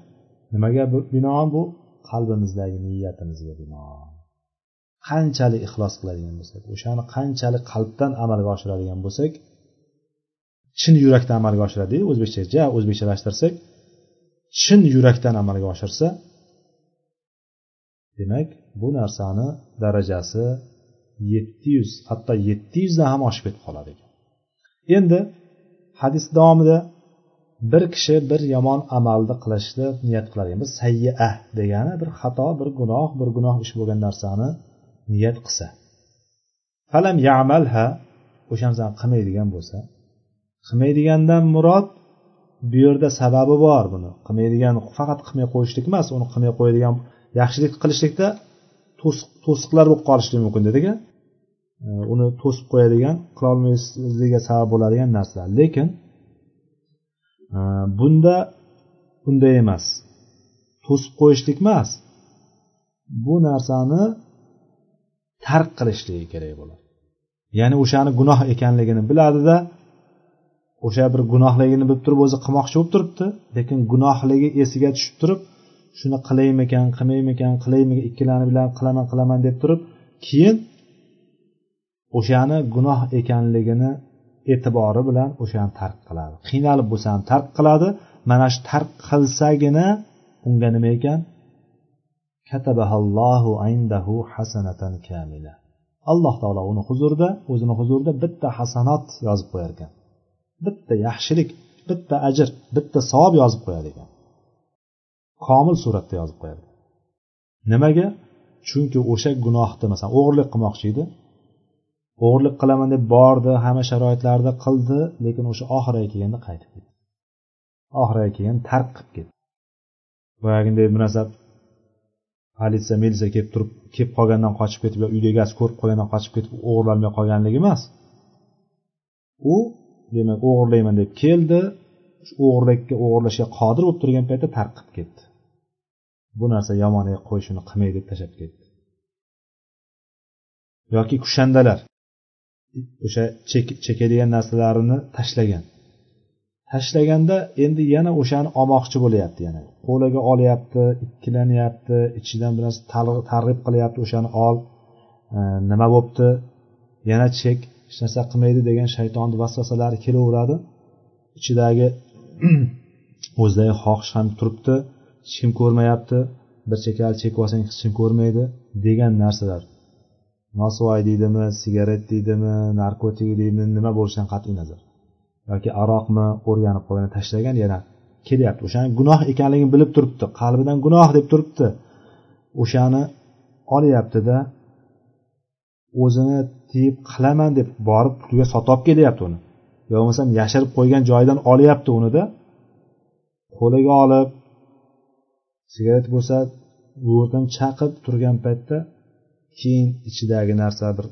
Nimaga? Binoan bu qalbimizdagi niyatimizga binoan qanchalik ixlos qiladigan bo'lsak o'shani qanchalik qalbdan amalga oshiradigan bo'lsak chin yurakdan amalga oshiradi o'zbekchaga o'zbekchalashtirsak chin yurakdan amalga oshirsa demak bu narsani darajasi yetti yuz hatto yetti yuzdan ham oshib ketib qoladi ekan. Endi hadis davomida bir kishi bir yomon amalni qilishni niyat qilar ekan bir sayyiah degani bir xato bir gunoh bir gunoh ish bo'lgan narsani niyat qilsa. Falam yamalha o'sha narsani qilmaydigan bo'lsa. Qilmaydigandan murod bu yerda sababi bor buni. Qilmaydigan faqat qilmay qo'yishlik emas uni qilmay qo'yadigan yaxshilik qilishlikda to'siqlar bo'lib qolishligi mumkin dedik uni to'sib qo'yadigan qilolmaysligiga sabab bo'ladigan narsalar. Lekin e, bunda unday emas. To'sib qo'yishlik emas. Bu narsani tark qilishligi kerak bo'ladi. Ya'ni o'shani gunoh ekanligini biladida o'sha bir gunohligini bilib turib o'zi qilmoqchi bo'lib turibdi. Lekin gunohligi esiga tushib turib shuni qilaymikan qilmaymikan qilaymikan ikkilanib qilaman qilaman deb turib keyin o'shani gunoh ekanligini e'tibori bilan o'shani tark qiladi. Qiynalib bo'lsa ham tark qiladi mana shu tark qilsagina unga nima ekan? Indahu hasanatan kamila. Alloh taolo uni huzurida o'zini huzurida bitta hasanot yozib qo'yar ekan. Bitta yaxshilik bitta ajr bitta savob yozib qo'yar ekan. Komil suratda yozib qo'yadi. Nimaga? Chunki o'sha gunohni masalan o'g'irlik qilmoqchi edi. O'g'irlik qilaman deb bordi hamma sharoitlarda qildi lekin o'sha oxiriga kelganda qaytib ketdi. Oxiriga kelganda tark qilib ketdi. Boyagiday bir narsa politsiya militsiya kelib turib kelib qolgandan qochib ketib yo uyda egasi ko'rib qolgandan qochib ketib o'g'irlolmay qolganligi emas. U demak o'g'irlayman deb keldi o'g'irlikka o'g'irlashga qodir bo'lib turgan paytda tark qilib ketdi. Bu narsa yomon qo'y shuni qilmay deb tashlab ketdi. Yoki kushandalar. O'sha chekadigan narsalarini tashlagan. Tashlaganda endi yana o'shani olmoqchi bo'lyapti yana. Qo'liga olyapti ikkilanyapti ichidan bir narsa targ'ib qilyapti o'shani ol e, nima bo'libdi yana chek hech narsa qilmaydi degan shaytonni vasvasalari kelaveradi. Ichidagi o'zidagi xohish ham turibdi hech kim ko'rmayapti bir chekali chekib olsang hech kim ko'rmaydi degan narsalar. Nosvoy deydimi sigaret deydimi narkotik deydimi nima bo'lishidan qat'iy nazar. Yoki aroqmi o'rganib qolgan tashlagan yana kelyapti. O'shani gunoh ekanligini bilib turibdi qalbidan gunoh deb turibdi. O'shani olyaptida o'zini tiyib qilaman deb borib pulga sotib olib kelyapti uni. Yo bo'lmasam yashirib qo'ygan joyidan olyapti unida qo'liga olib sigaret bo'lsa bu chaqib turgan paytda keyin ichidagi narsa bir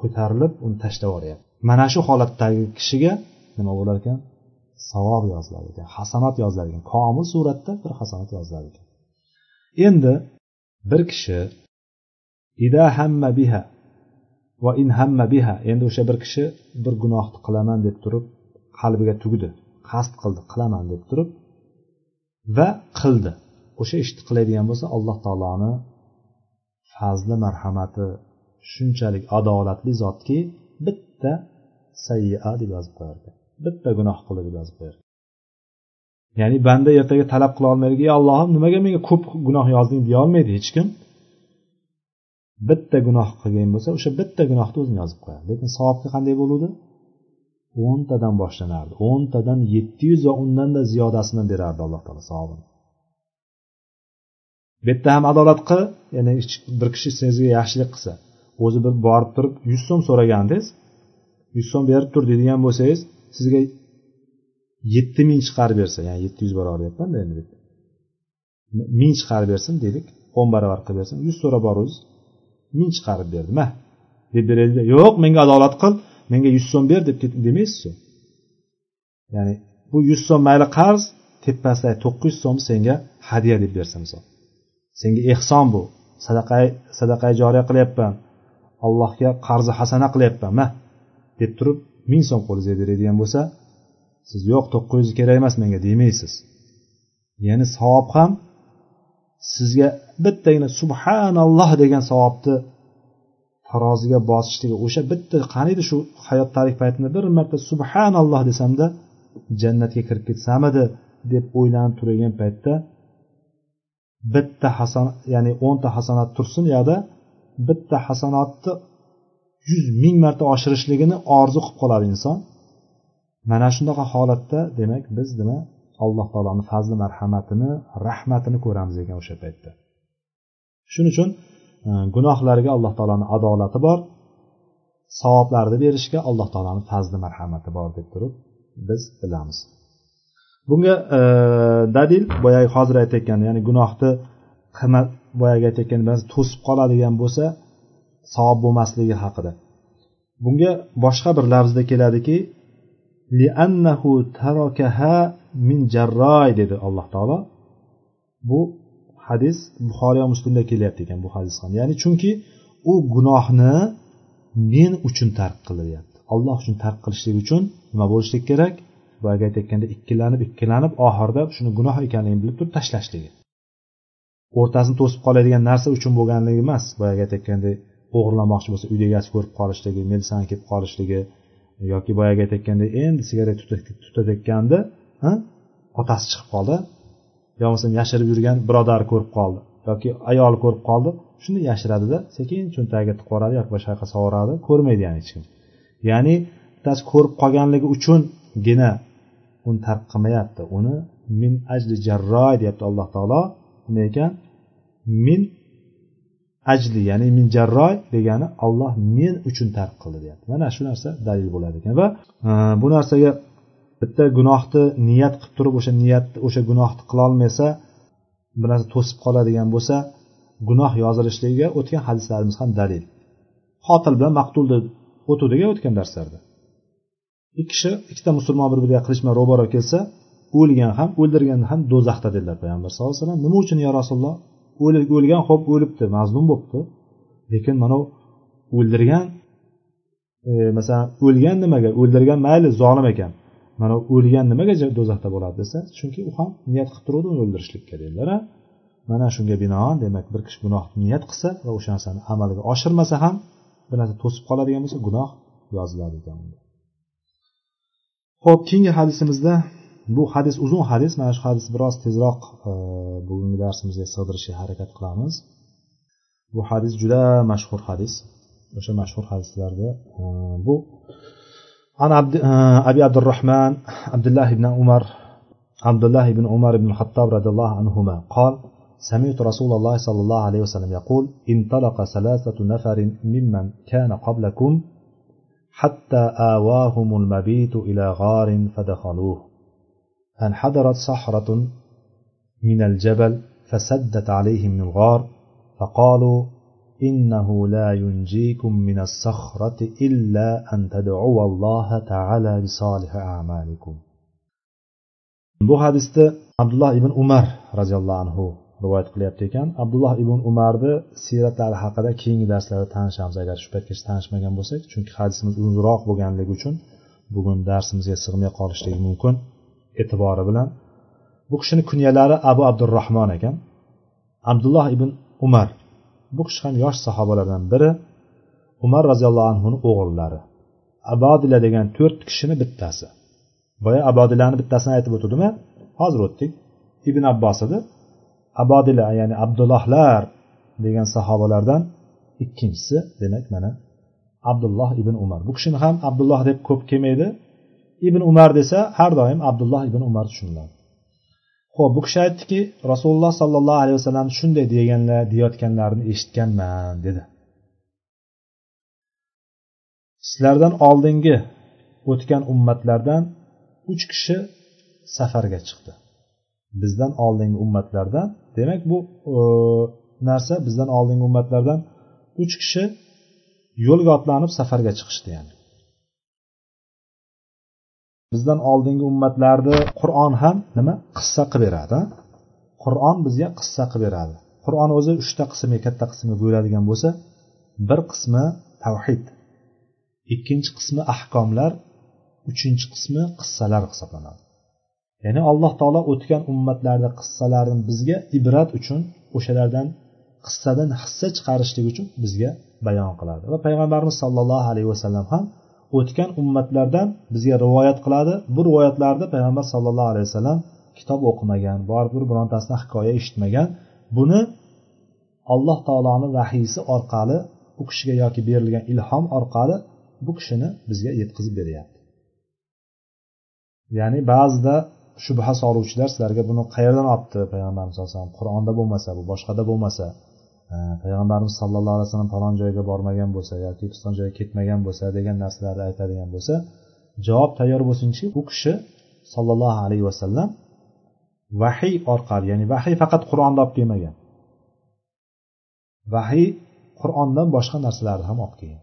ko'tarilib uni tashlab yuboryapti mana shu holatdagi kishiga nima bo'lar ekan? Savob yozilar ekan hasanat yozilar ekan. Komil suratda bir hasanat yozilar ekan. Endi bir kishi ida hamma biha va in hamma biha endi o'sha bir kishi bir gunohni qilaman deb turib qalbiga tugdi. Qasd qildi qilaman deb turib va qildi. O'sha ishni qiladigan bo'lsa alloh taoloni fazli marhamati shunchalik adolatli zotki bitta sayya deb yozib qo'yarkan bitta gunoh qildi deb yozib qo'yarkan ya'ni banda ertaga talab qila olmaydi ey allohim nimaga menga ko'p gunoh yozding? deyolmaydi hech kim. Bitta gunoh qilgan bo'lsa o'sha bitta gunohni o'zini yozib qo'yadi. Lekin savobga qanday bo'luvdi? O'ntadan boshlanardi. O'ntadan yetti yuz va undanda ziyodasini berardi alloh taolo savobini. Bu yerda ham adolat qil ya'ni bir kishi sizga yaxshilik qilsa. O'zi bir borib turib yuz so'm so'ragandingiz yuz so'm berib tur deydigan bo'lsangiz sizga yetti ming chiqarib bersa ya'ni yetti yuz barobar deyapmanda endi ming chiqarib bersin deylik o'n barobar qilib bersin yuz so'rab boruvdiz ming chiqarib berdi. Ma deb beraylik yo'q menga adolat qil menga yuz so'm ber deb demaysizchi? Ya'ni bu yuz so'm mayli qarz tepasidagi to'qqiz yuz so'mni senga hadya deb bersa misol. Senga ehson bu. Sadaqa sadaqa joriya qilyapman. Allohga qarzi hasana qilyapman ma? Deb turib ming so'm qo'lingizga beradigan bo'lsa siz yo'q to'qqiz yuz kerak emas menga demaysiz. Ya'ni savob ham sizga bittagina subhanalloh degan savobni taroziga bosishligi o'sha bitta qaniydi shu hayot tarix paytimda bir marta subhanalloh desamda jannatga kirib ketsamidi deb o'ylanib turgan paytda bitta hasanat ya'ni o'nta hasanat tursin u yoqda bitta hasanatni yuz ming marta oshirishligini orzu qilib qoladi inson. Mana shunaqa holatda demak biz nima? Alloh taoloni fazli marhamatini rahmatini ko'ramiz ekan o'sha paytda. Shuning uchun e, gunohlarga alloh taoloni adolati bor. Savoblarni berishga alloh taoloni fazli marhamati bor deb turib biz bilamiz. Bunga e, dalil boyagi hozir aytayotgan ya'ni gunohni qilma boyagi aytayotgan to'sib qoladigan bo'lsa savob bo'lmasligi haqida. Bunga boshqa bir lafzda keladiki liannahu tarakaha min jarroy dedi alloh taolo. Bu hadis buxoriy va muslimda kelyapti ekan bu hadis ham. Ya'ni chunki u gunohni men uchun tark qildi deyapti alloh uchun tark qilishlik uchun nima bo'lishlik kerak? Boyagi aytayotganda ikkilanib ikkilanib oxirida shuni gunoh ekanligini bilib turib tashlashligi o'rtasini to'sib qoladigan narsa uchun bo'lganligi emas boyagi aytayotgandek o'g'irlamoqchi bo'lsa uyda egasi ko'rib qolishligi militsiyani kelib qolishligi yoki boyagi aytayotgandek endi sigaret tutatayotganda otasi chiqib qoldi. Yo bo'lmasam yashirib yurgan birodari ko'rib qoldi yoki ayoli ko'rib qoldi. Shuni yashiradida sekin cho'ntagiga tiqib yuboradi yoki boshqa yoqqa sovuradi ko'rmaydi ya'ni hech kim. Ya'ni bittasi ko'rib qolganligi uchungina uni tark qilmayapti. Uni min ajli jarroy deyapti alloh taolo. Nima ekan? Min ajli ya'ni min jarroy degani olloh men uchun tark qildi deyapti. Mana shu narsa dalil bo'ladi ekan. Va e, bu narsaga bitta gunohni niyat qilib turib o'sha niyatni o'sha gunohni qilolmasa bir narsa to'sib qoladigan bo'lsa gunoh yozilishligiga o'tgan hadislarimiz ham dalil. Qotil bilan maqtulni o'tuvdik o'tgan darslarda. Ikki kishi ikkita musulmon bir biriga qilishma ro'baro kelsa o'lgan ham o'ldirgan ham do'zaxda dedilar payg'ambar sallallohu alayhi vasallam. Nima uchun yo rasululloh? O'lgan ho'p o'libdi mazlum bo'libdi lekin mana o'ldirgan e, masalan o'lgan nimaga? O'ldirgan mayli zolim ekan. Mana o'lgan nimaga do'zaxda bo'ladi desa chunki u ham niyat qilib turuvdi uni o'ldirishlikka dedilar mana shunga binoan demak bir kishi gunoh niyat qilsa va o'sha narsani amalga oshirmasa ham bir narsa to'sib qoladigan bo'lsa gunoh yoziladi ekan ho'p keyingi hadisimizda bu hadis uzun hadis mana shu hadis biroz tezroq e, bugungi darsimizga sig'dirishga harakat qilamiz bu hadis juda mashhur hadis o'sha mashhur hadislarda e, bu عن عبد أبي عبد الرحمن عبد الله بن عمر عبد الله بن عمر بن الخطاب رضي الله عنهما قال سمعت رسول الله صلى الله عليه وسلم يقول انطلق ثلاثة نفر ممن كان قبلكم حتى آواهم المبيت إلى غار فدخلوه. فانحدرت صحرة من الجبل فسدت عليهم الغار فقالوا إنه لا ينجيكم من الصخرة إلا أن تدعوا الله تعالى بصالح أعمالكم. Bu hadisda abdulloh ibn umar roziyallohu anhu rivoyat qilyapti ekan. Abdulloh ibn umarni siyratlari haqida keyingi darslarda tanishamiz. Agar shu paytgacha tanishmagan bo'lsak chunki hadisimiz uzunroq bo'lganligi uchun bugun darsimizga sig'may qolishligi mumkin e'tibori bilan. Bu kishini kunyalari abu abdurahmon ekan. Abdulloh ibn umar bu kishi ham yosh sahobalardan biri. Umar roziyallohu anhuni o'g'illari. Abodila degan to'rt kishini bittasi. Boya abodilani bittasini aytib o'tdimi hozir o'tdik. Ibn abbos edi abodila ya'ni abdullohlar degan sahobalardan ikkinchisi demak mana abdulloh ibn umar. Bu kishini ham abdulloh deb ko'p kelmaydi. Ibn umar desa har doim abdulloh ibn umar tushuniladi. Ho'p bu kishi aytdiki rasululloh sollallohu alayhi vasallam shunday deganlar deyayotganlarini eshitganman dedi. Sizlardan oldingi o'tgan ummatlardan uch kishi safarga chiqdi. Bizdan oldingi ummatlardan. Demak bu e, narsa bizdan oldingi ummatlardan uch kishi yo'lga otlanib safarga chiqishdi ya'ni. Bizdan oldingi ummatlarni qur'on ham nima? Qissa qilib beradi qur'on bizga qissa qilib beradi. Qur'on o'zi uchta qismga katta qismga bo'ladigan bo'lsa bir qismi tavhid ikkinchi qismi ahkomlar uchinchi qismi qissalar hisoblanadi. Ya'ni alloh taolo o'tgan ummatlarni qissalarini bizga ibrat uchun o'shalardan qissadan hissa chiqarishlik uchun bizga bayon qiladi. Va payg'ambarimiz sollallohu alayhi vasallam ham o'tgan ummatlardan bizga rivoyat qiladi. Bu rivoyatlarni payg'ambar sallallohu alayhi vasallam kitob o'qimagan borib bir birontasini hikoya eshitmagan. Buni alloh taoloni vahiysi orqali u kishiga yoki berilgan ilhom orqali bu kishini bizga yetkazib beryapti. Ya'ni ba'zida shubha soluvchilar sizlarga buni qayerdan olibdi payg'ambarimiz sallallohu alayhi vasallam? Qur'onda bo'lmasa bu boshqada bo'lmasa e, payg'ambarimiz sallallohu alayhi vasallam falon joyga bormagan bo'lsa yoki piston joyga ketmagan bo'lsa degan narsalarni aytadigan bo'lsa javob tayyor bo'lsinchi u kishi sollallohu alayhi vasallam vahiy orqali ya'ni vahiy faqat qur'onni olib kelmagan. Vahiy qur'ondan boshqa narsalarni ham olib kelgan.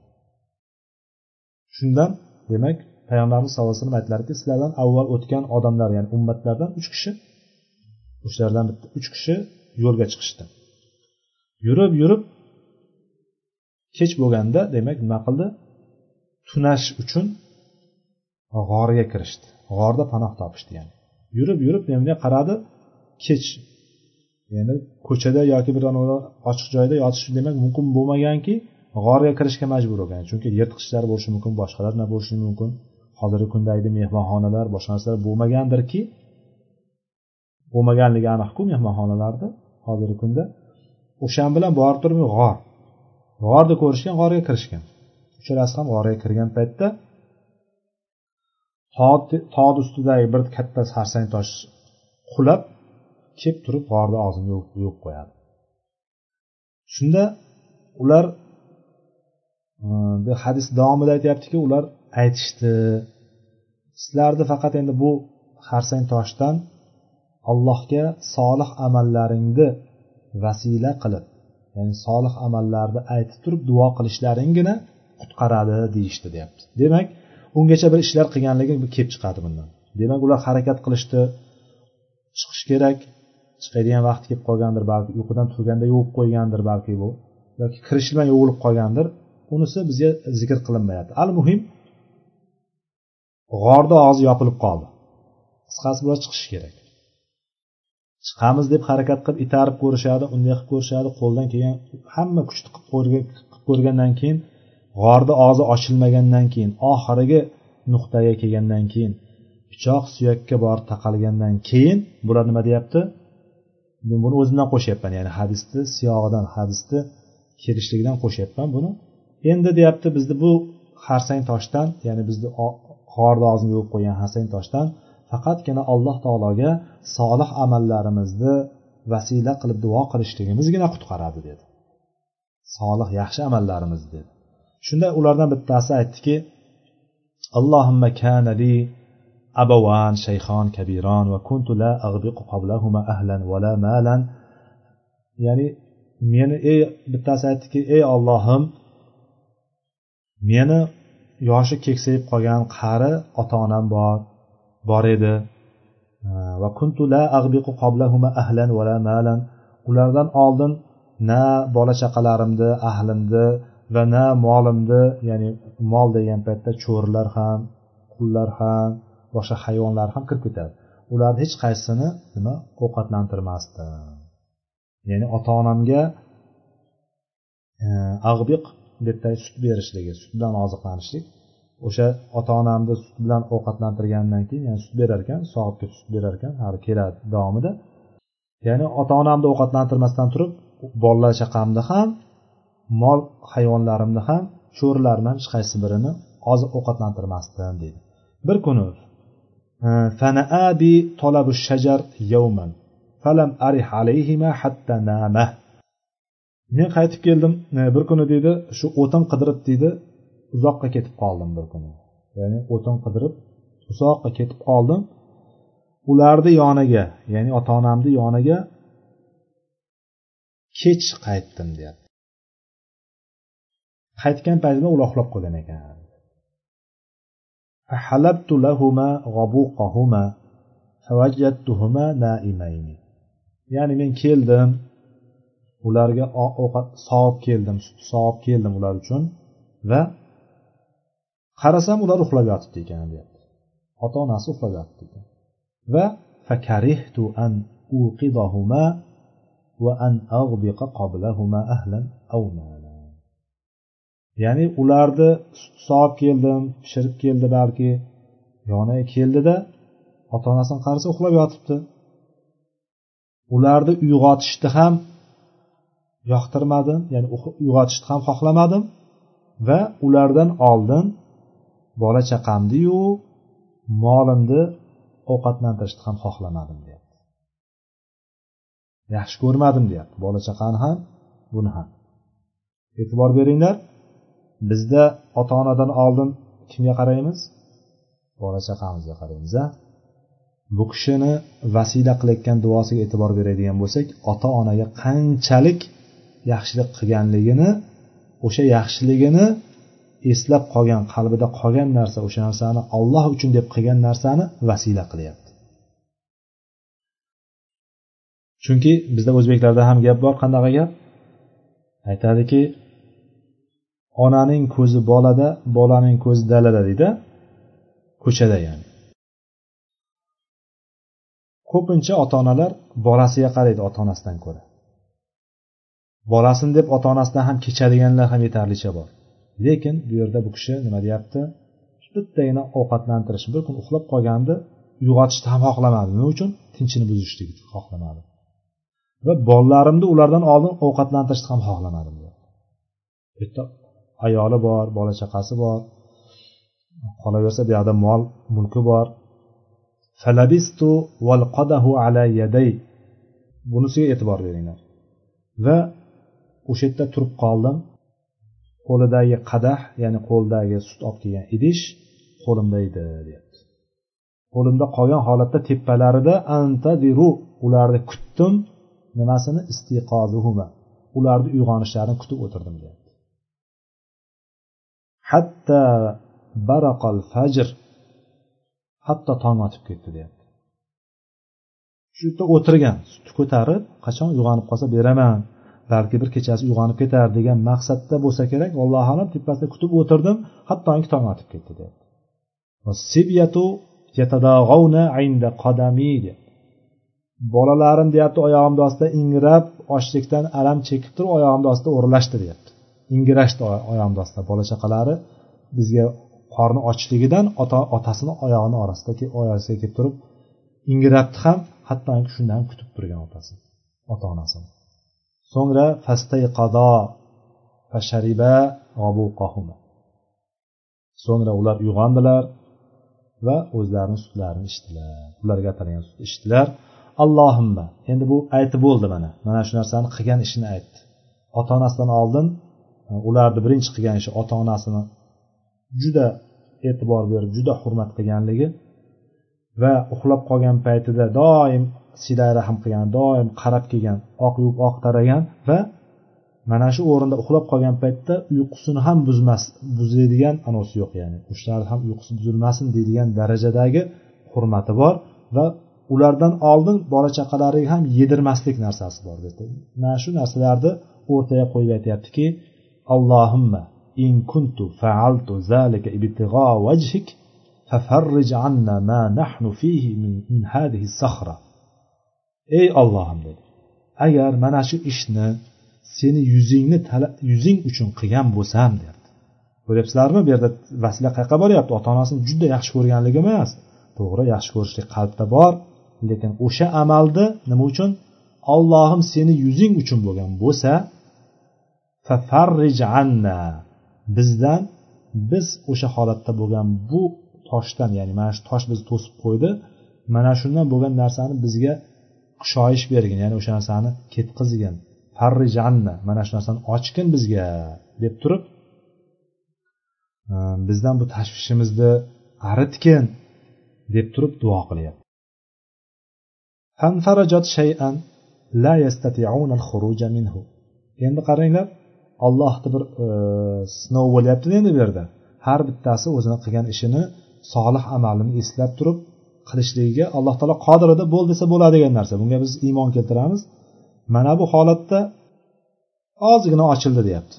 Shundan demak payg'ambarimiz sallallohu alayhi vasallam aytilarki sizlardan avval o'tgan odamlar ya'ni ummatlardan uch kishi o'shalardan bitta uch kishi yo'lga chiqishdi. Yurib yurib kech bo'lganda demak nima qildi? Tunash uchun g'orga kirishdi. G'orda panoh topishdi ya'ni. Yurib yurib bunday qaradi kech ya'ni ko'chada yoki bir ochiq joyda yotish demak mumkin bo'lmaganki g'orga kirishga majbur bo'lgan chunki yirtqichlar bo'lishi mumkin boshqalar bo'lishi mumkin? Hozirgi kunda aydi mehmonxonalar boshqa narsalar bo'lmagandirki bo'lmaganligi aniqku mehmonxonalarda hozirgi kunda o'shan bilan borib turib g'or. G'orni ko'rishgan g'orga kirishgan. Uchalasi ham g'orga kirgan paytda tog'ni ustidagi bir katta sarsang tosh qulab kelib turib g'orni og'zini yuvib qo'yadi. Shunda ular e, hadis davomida aytyaptiki ular aytishdi. Sizlarni faqat endi bu xarsang toshdan allohga solih amallaringni vasila qilib ya'ni solih amallarni aytib turib duo qilishlaringgina qutqaradi deyishdi deyapti. Demak ungacha bir ishlar qilganligi kelib chiqadi bundan. Demak ular harakat qilishdi. Chiqish kerak. Chiqadigan vaqt kelib qolgandir balki uyqudan turganda yuvib qo'ygandir balki bu yoki kirish bilan yuvilib qolgandir. Unisi bizga zikr qilinmayapti. Al muhim g'orni og'zi yopilib qoldi. Qisqasi bular chiqishi kerak. Chiqamiz deb harakat qilib itarib ko'rishadi unday qilib ko'rishadi qo'ldan kelgan hamma kuchni qilib ko'rgandan keyin g'orni og'zi ochilmagandan keyin oxirgi nuqtaga kelgandan keyin pichoq suyakka borib taqalgandan keyin bular nima deyapti? Men buni o'zimdan qo'shyapman ya'ni hadisni siyog'idan hadisni kelishligidan qo'shyapman buni. Endi deyapti bizni bu xarsang toshdan ya'ni bizni g'orni og'zini yuvib qo'ygan hasan toshdan faqatgina alloh taologa solih amallarimizni vasila qilib duo qilishligimizgina qutqaradi dedi. Solih yaxshi amallarimiz dedi. Shunda ulardan bittasi aytdiki allohimma kanali abavan abawan shayxon kabiron va kuntu la ag'biqu qablahuma ahlan va la malan. Ya'ni meni ey bittasi aytdiki ey ollohim meni yoshi keksayib qolgan qari ota onam bor bor edi. Va kuntu la ag'biqu qoblahuma ahlan va la malan. Ulardan oldin na bola chaqalarimni ahlimni va na molimni ya'ni mol degan paytda cho'rilar ham qullar ham boshqa hayvonlar ham kirib ketadi. Ularni hech qaysisini nima ovqatlantirmasdim ya'ni ota onamga ag'biq bitta sut berishligi sut bilan oziqlanishlik. O'sha ota onamni sut bilan ovqatlantirgandan keyin ya'ni sut berar ekan soatga sut berar ekan hali keladi davomida. Ya'ni ota onamni ovqatlantirmasdan turib bolalar chaqamni ham mol hayvonlarimni ham cho'rilarimni ham hech qaysi birini oziq ovqatlantirmasdim deydi. Bir kuni men qaytib keldim bir kuni deydi shu o'tin qidirib deydi uzoqqa ketib qoldim bir kuni ya'ni o'tin qidirib uzoqqa ketib qoldim ularni yoniga ya'ni ota onamni yoniga kech qaytdim deyapti qaytgan paytimda ular uxlab qolgan ekan فحلبت لهما غبوقهما فوجدتهما نائمين ya'ni men keldim ularga ovqat sovib keldim sovib keldim ular uchun va qarasam ular uxlab yotibdi ekan deyapti. Ota onasi uxlab yotibdi ekan. Va fakarihtu an uqidahuma va an ag'biqa qoblahuma ahlan aw ya'ni ularni sovib keldim pishirib keldi balki yoniga keldida ota onasini qarasa uxlab yotibdi ularni uyg'otishni ham yoqtirmadim ya'ni uyg'otishni ham xohlamadim va ulardan oldin bola chaqamniyu molimni ovqatlantirishni ham xohlamadim deyapti. Yaxshi ko'rmadim deyapti. Bola chaqani ham buni ham. E'tibor beringlar bizda ota onadan oldin kimga qaraymiz? Bola chaqamizga qaraymiz a? Bu kishini vasila qilayotgan duosiga e'tibor beradigan bo'lsak ota onaga qanchalik yaxshilik qilganligini o'sha yaxshiligini eslab qolgan qalbida qolgan narsa o'sha narsani olloh uchun deb qilgan narsani vasila qilyapti. Chunki bizda o'zbeklarda ham gap bor qanaqa gap? Aytadiki onaning ko'zi bolada bolaning ko'zi dalada deydi ko'chada ya'ni. Ko'pincha ota onalar bolasiga qaraydi ota onasidan ko'ra. Bolasini deb ota onasidan ham kechadiganlar ham yetarlicha bor. Lekin bu yerda bu kishi nima deyapti? Bittagina ovqatlantirish bir kun uxlab qolganda uyg'otishni ham xohlamadi. Nima uchun? Tinchini buzishlikni xohlamadi. Va bolalarimni ulardan oldin ovqatlantirishni ham xohlamadim bitta ayoli bor bola chaqasi bor. Qolaversa bu yoqda mol mulki bor. Falabistu valqadahu ala yaday bunisiga e'tibor beringlar. Va o'sha yerda turib qoldim. Qo'lidagi qadah ya'ni qo'lidagi sut olib kelgan idish qo'limda edi deyapti. Qo'limda qolgan holatda tepalarida antadiru ularni kutdim. Nimasini? Istiqozuhuma. Ularni uyg'onishlarini kutib o'tirdim deyapti. Hatta baraqal fajr. Hatto tong otib ketdi deyapti. Shu yerda o'tirgan sutni ko'tarib qachon uyg'onib qolsa beraman. Balki bir kechasi uyg'onib ketar degan maqsadda bo'lsa kerak allohu alam tepasida kutib o'tirdim hattoki tong otib ketdi deyapti bolalarim deyapti oyog'imni ostida ingrab ochlikdan alam chekib turib oyog'imni ostida o'rlashdi deyapti ingrashdi oyog'imni ostida bola chaqalari. Bizga qorni ochligidan ota otasini oyog'ini orasida oyog'isiga kelib turib ingrabdi ham hattoki shundan kutib turgan otasi ota onasini so'ngra fastayqado fashariba so'ngra ular uyg'ondilar va o'zlarini sutlarini ichdilar. Ularga atalgan sutni ichdilar. Allohimma endi bu aytib bo'ldi mana. Mana shu narsani qilgan ishini aytdi. Ota onasidan oldin e, ularni birinchi qilgan ishi ota onasini juda e'tibor berib juda hurmat qilganligi va uxlab qolgan paytida doim sila rahm qilgan doim qarab kelgan oq yuvib oq taragan va mana shu o'rinda uxlab qolgan paytda uyqusini ham buzmas buzadigan anosi yo'q ya'ni qushlarni ham uyqusi buzilmasin deydigan darajadagi hurmati bor va ulardan oldin bola chaqalariga ham yedirmaslik narsasi bor mana shu narsalarni o'rtaga qo'yib aytyaptiki allohimma in kuntu faaltu zalika ibtig'o vajhik fafarrij anna ma nahnu fihi min, min hadhihi sakhra ey ollohim dedi agar mana shu ishni seni yuzingni yuzing uchun qilgan bo'lsam derdi. Ko'ryapsizlarmi bu yerda vasila qayerqa boryapti ota onasini juda yaxshi ko'rganligi emas. To'g'ri yaxshi ko'rishlik qalbda bor lekin o'sha amalni nima uchun? Ollohim seni yuzing uchun bo'lgan bo'lsa fafarrij anna bizdan biz o'sha holatda bo'lgan bu toshdan ya'ni mana shu tosh bizni to'sib qo'ydi. Mana shundan bo'lgan narsani bizga kushoyish bergin ya'ni o'sha narsani ketqizgin. Farrijanna mana shu narsani ochgin bizga deb turib ehm, bizdan bu tashvishimizni aritgin deb turib duo qilyapti. Endi qaranglar ollohni bir sinov bo'lyaptida endi bu yerda? Har bittasi o'zini qilgan ishini solih amalini eslab turib qilishligiga alloh taolo qodir edi bo'l desa bo'ladigan narsa. Bunga biz iymon keltiramiz. Mana bu holatda ozgina ochildi deyapti.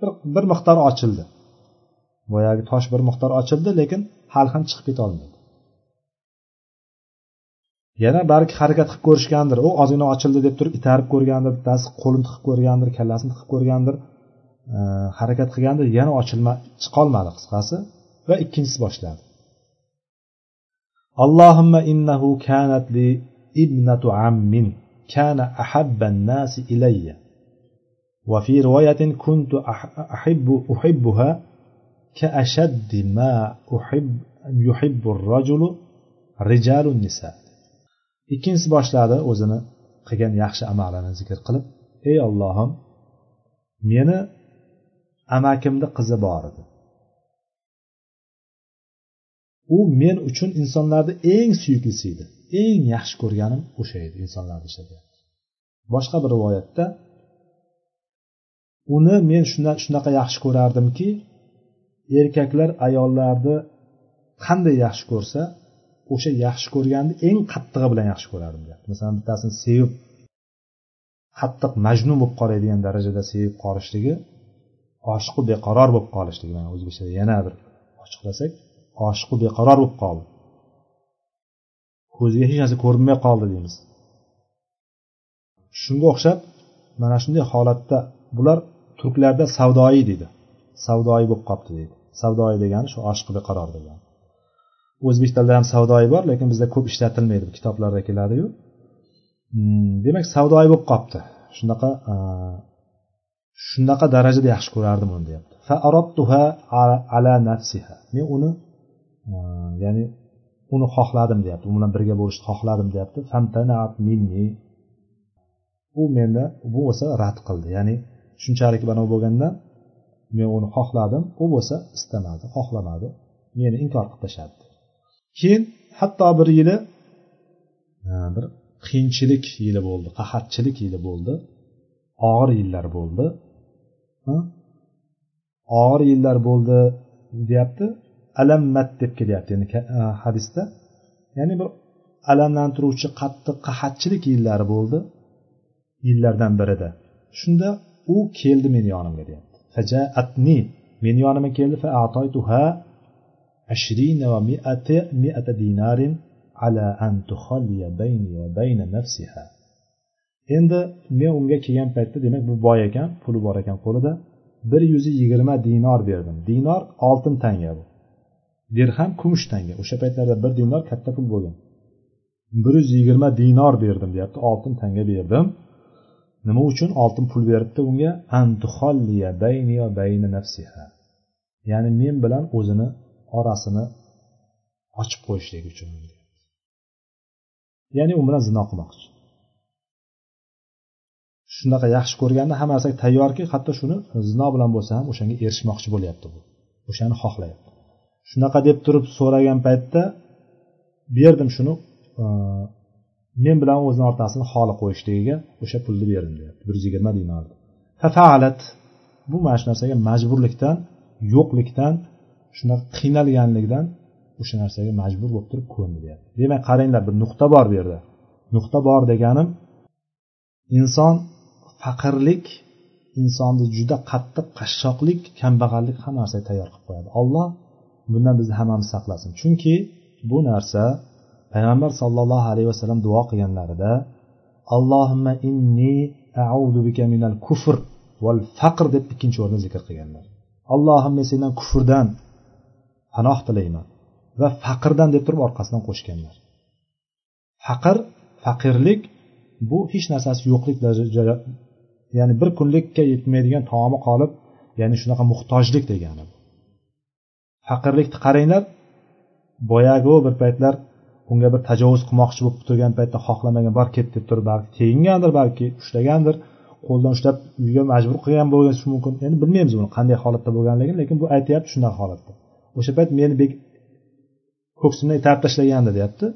Bir, bir miqdor ochildi. Boyagi tosh bir miqdor ochildi lekin hali ham chiqib ketolmaydi yana balki harakat qilib ko'rishgandir. U ozgina ochildi deb turib itarib ko'rgandir bittasi qo'lini tiqib ko'rgandir kallasini tiqib ko'rgandir e, harakat qilgandir yana ochilma chiqolmadi qisqasi. va ikkinchisi boshladi. Allohimma innahu kanat li ibnatu ammin kana ahabban nasi ilayya. Va fi rivoyatin kuntu ah-, ahibbu uhibbuha ka ashaddi ma uhib yuhibbu rajulu rijalu nisa. Ikkinchisi boshladi o'zini qilgan yaxshi amalini zikr qilib ey ollohim meni amakimni qizi bor edi u men uchun insonlarni eng suyuklisi edi. Eng yaxshi ko'rganim o'sha edi insonlarni ichida boshqa bir rivoyatda uni men shunaqa yaxshi ko'rardimki erkaklar ayollarni qanday yaxshi ko'rsa o'sha yaxshi ko'rganni eng qattig'i bilan yaxshi ko'rardim deyapti. Masalan bittasini sevib qattiq majnun bo'lib qoladigan darajada sevib qolishligi oshiqu beqaror bo'lib qolishligi mana o'zbekchada yana bir ochiqlasak oshiqu beqaror bo'lib qoldi. Ko'ziga hech narsa ko'rinmay qoldi deymiz. Shunga o'xshab mana shunday holatda bular turklarda savdoyi deydi. Savdoyi bo'lib qolibdi deydi. Savdoyi degani shu oshiqu beqaror degani. O'zbek tilida ham savdoyi bor lekin bizda ko'p ishlatilmaydi. Kitoblarda keladiyu. Hmm, demak savdoyi bo'lib qolibdi shunaqa shunaqa darajada yaxshi ko'rardim uni deyapti. Men uni ya'ni uni xohladim deyapti. U bilan birga bo'lishni xohladim deyapti. U meni bu bo'lsa rad qildi. Ya'ni shunchalik banavi bo'lganda men uni xohladim. U bo'lsa istamadi xohlamadi. Meni inkor qilib tashladi keyin hatto bir yili bir qiyinchilik yili bo'ldi qahatchilik yili bo'ldi. Og'ir yillar bo'ldi. Og'ir yillar bo'ldi deyapti. alammat deb kelyapti. Ya'ni hadisda. Ya'ni bir alamlantiruvchi qattiq qahatchilik yillari bo'ldi. Yillardan birida. Shunda u keldi meni yonimga deyapti. Fajaatni. Meni yonimga keldi. Va ala an bayni va bayna nafsiha. Endi men unga kelgan paytda demak bu boy ekan puli bor ekan qo'lida bir yuz yigirma dinor berdim. Dinor oltin tanga bu. Dirham kumush tanga o'sha paytlarda bir dinor katta pul bo'lgan. Bir yuz yigirma dinor berdim deyapti. Oltin tanga berdim. Nima uchun? Oltin pul beribdi unga. Ya'ni men bilan o'zini orasini ochib qo'yishlik uchun ya'ni u bilan zino qilmoqchi. Shunaqa yaxshi ko'rganda hamma narsaga tayyorki hatto shuni zino bilan bo'lsa ham o'shanga erishmoqchi bo'lyapti bu. O'shani xohlayapti. Shunaqa deb turib so'ragan paytda berdim shuni e, men bilan o'zini ortasini xoli qo'yishligiga o'sha pulni berdim deyapti. Bir yuz yigirma dinorni bu mana shu narsaga majburlikdan yo'qlikdan shunaqa qiynalganligidan o'sha narsaga majbur bo'lib turib ko'ndi deyapti. Demak qaranglar bir nuqta bor bu yerda. Nuqta bor deganim inson faqirlik insonni juda qattiq qashshoqlik kambag'allik hamma narsaga tayyor qilib qo'yadi. Olloh bundan bizni hammamiz saqlasin. Chunki bu narsa payg'ambar sollallohu alayhi vasallam duo qilganlarida allohimma inni audu bika minal kufr val faqr deb ikkinchi o'rinda zikr qilganlar. Allohim men sendan kufrdan panoh tilayman va faqrdan deb turib orqasidan qo'shganlar. Faqr faqirlik bu hech narsasi yo'qlik ya'ni bir kunlikka yetmaydigan taomi qolib ya'ni shunaqa muhtojlik degani faqirlikni qaranglar. Boyagi bir paytlar unga bir tajovuz qilmoqchi bo'lib turgan paytda xohlamagan bor ket deb turib balki tegingandir balki ushlagandir. Qo'ldan ushlab uyga majbur qilgan bo'lishi mumkin. Endi bilmaymiz buni qanday holatda bo'lganligini lekin bu aytyapti shunaqa holatda. O'sha payt meni ko'ksimdan itarib tashlagandi deyapti.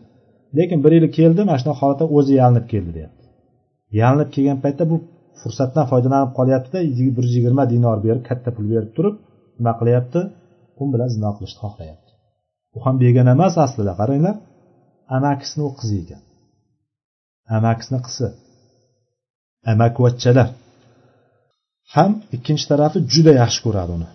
Lekin bir yil keldi mana shunaqa holatda o'zi yalinib keldi deyapti. Yalinib kelgan paytda bu fursatdan foydalanib qolyaptida bir yuz yigirma dinor berib katta pul berib turib nima qilyapti? U bilan zino qilishni xohlayapti. U ham begona emas aslida qaranglar. Amakisini u qizi ekan. Amakisini qizi amakvachchalar ham ikkinchi tarafi juda yaxshi ko'radi uni.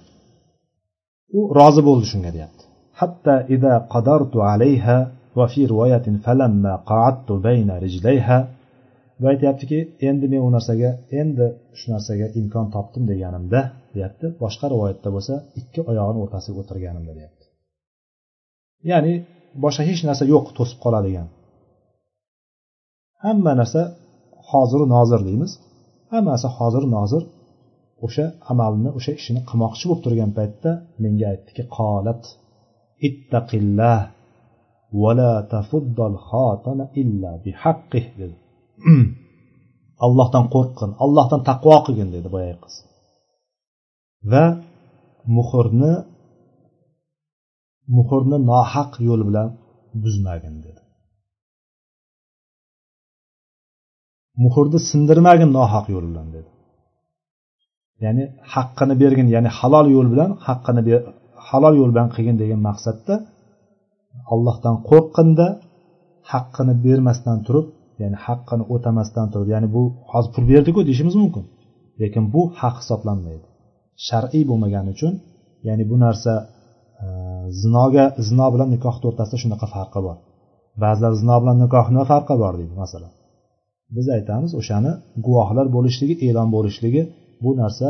U rozi bo'ldi shunga deyapti. Hatto ida qadartu alayha va fi rivoyatin falamma qa'adtu bayna rijlayha va aytyaptiki endi men u narsaga endi shu narsaga imkon topdim deganimda deyapti. Boshqa rivoyatda bo'lsa ikki oyog'ini o'rtasiga o'tirganimda deyapti. Ya'ni boshqa hech narsa yo'q to'sib qoladigan. Hamma narsa hoziru nozir deymiz. Hammasi hoziru nozir o'sha amalni o'sha ishini qilmoqchi bo'lib turgan paytda menga aytdiki qolat ittaqillah vala tafuddal xotana illa bihaqqih dedi. Hmm. allohdan qo'rqqin allohdan taqvo qilgin dedi boyagi qiz. Va muhrni muhrni nohaq yo'l bilan buzmagin dedi. Muhrni sindirmagin nohaq yo'l bilan dedi. Ya'ni haqqini bergin ya'ni halol yo'l bilan haqqini halol yo'l bilan qilgin degan maqsadda allohdan qo'rqqinda haqqini bermasdan turib ya'ni haqqini o'tamasdan turib ya'ni bu hozir pul berdiku deyishimiz mumkin. Lekin bu haq hisoblanmaydi. Shar'iy bo'lmagani uchun ya'ni bu narsa e, zinoga zino bilan nikohni o'rtasida shunaqa farqi bor. Ba'zilar zino bilan nikohni farqi bor deydi masalan. Biz aytamiz o'shani guvohlar bo'lishligi e'lon bo'lishligi bu narsa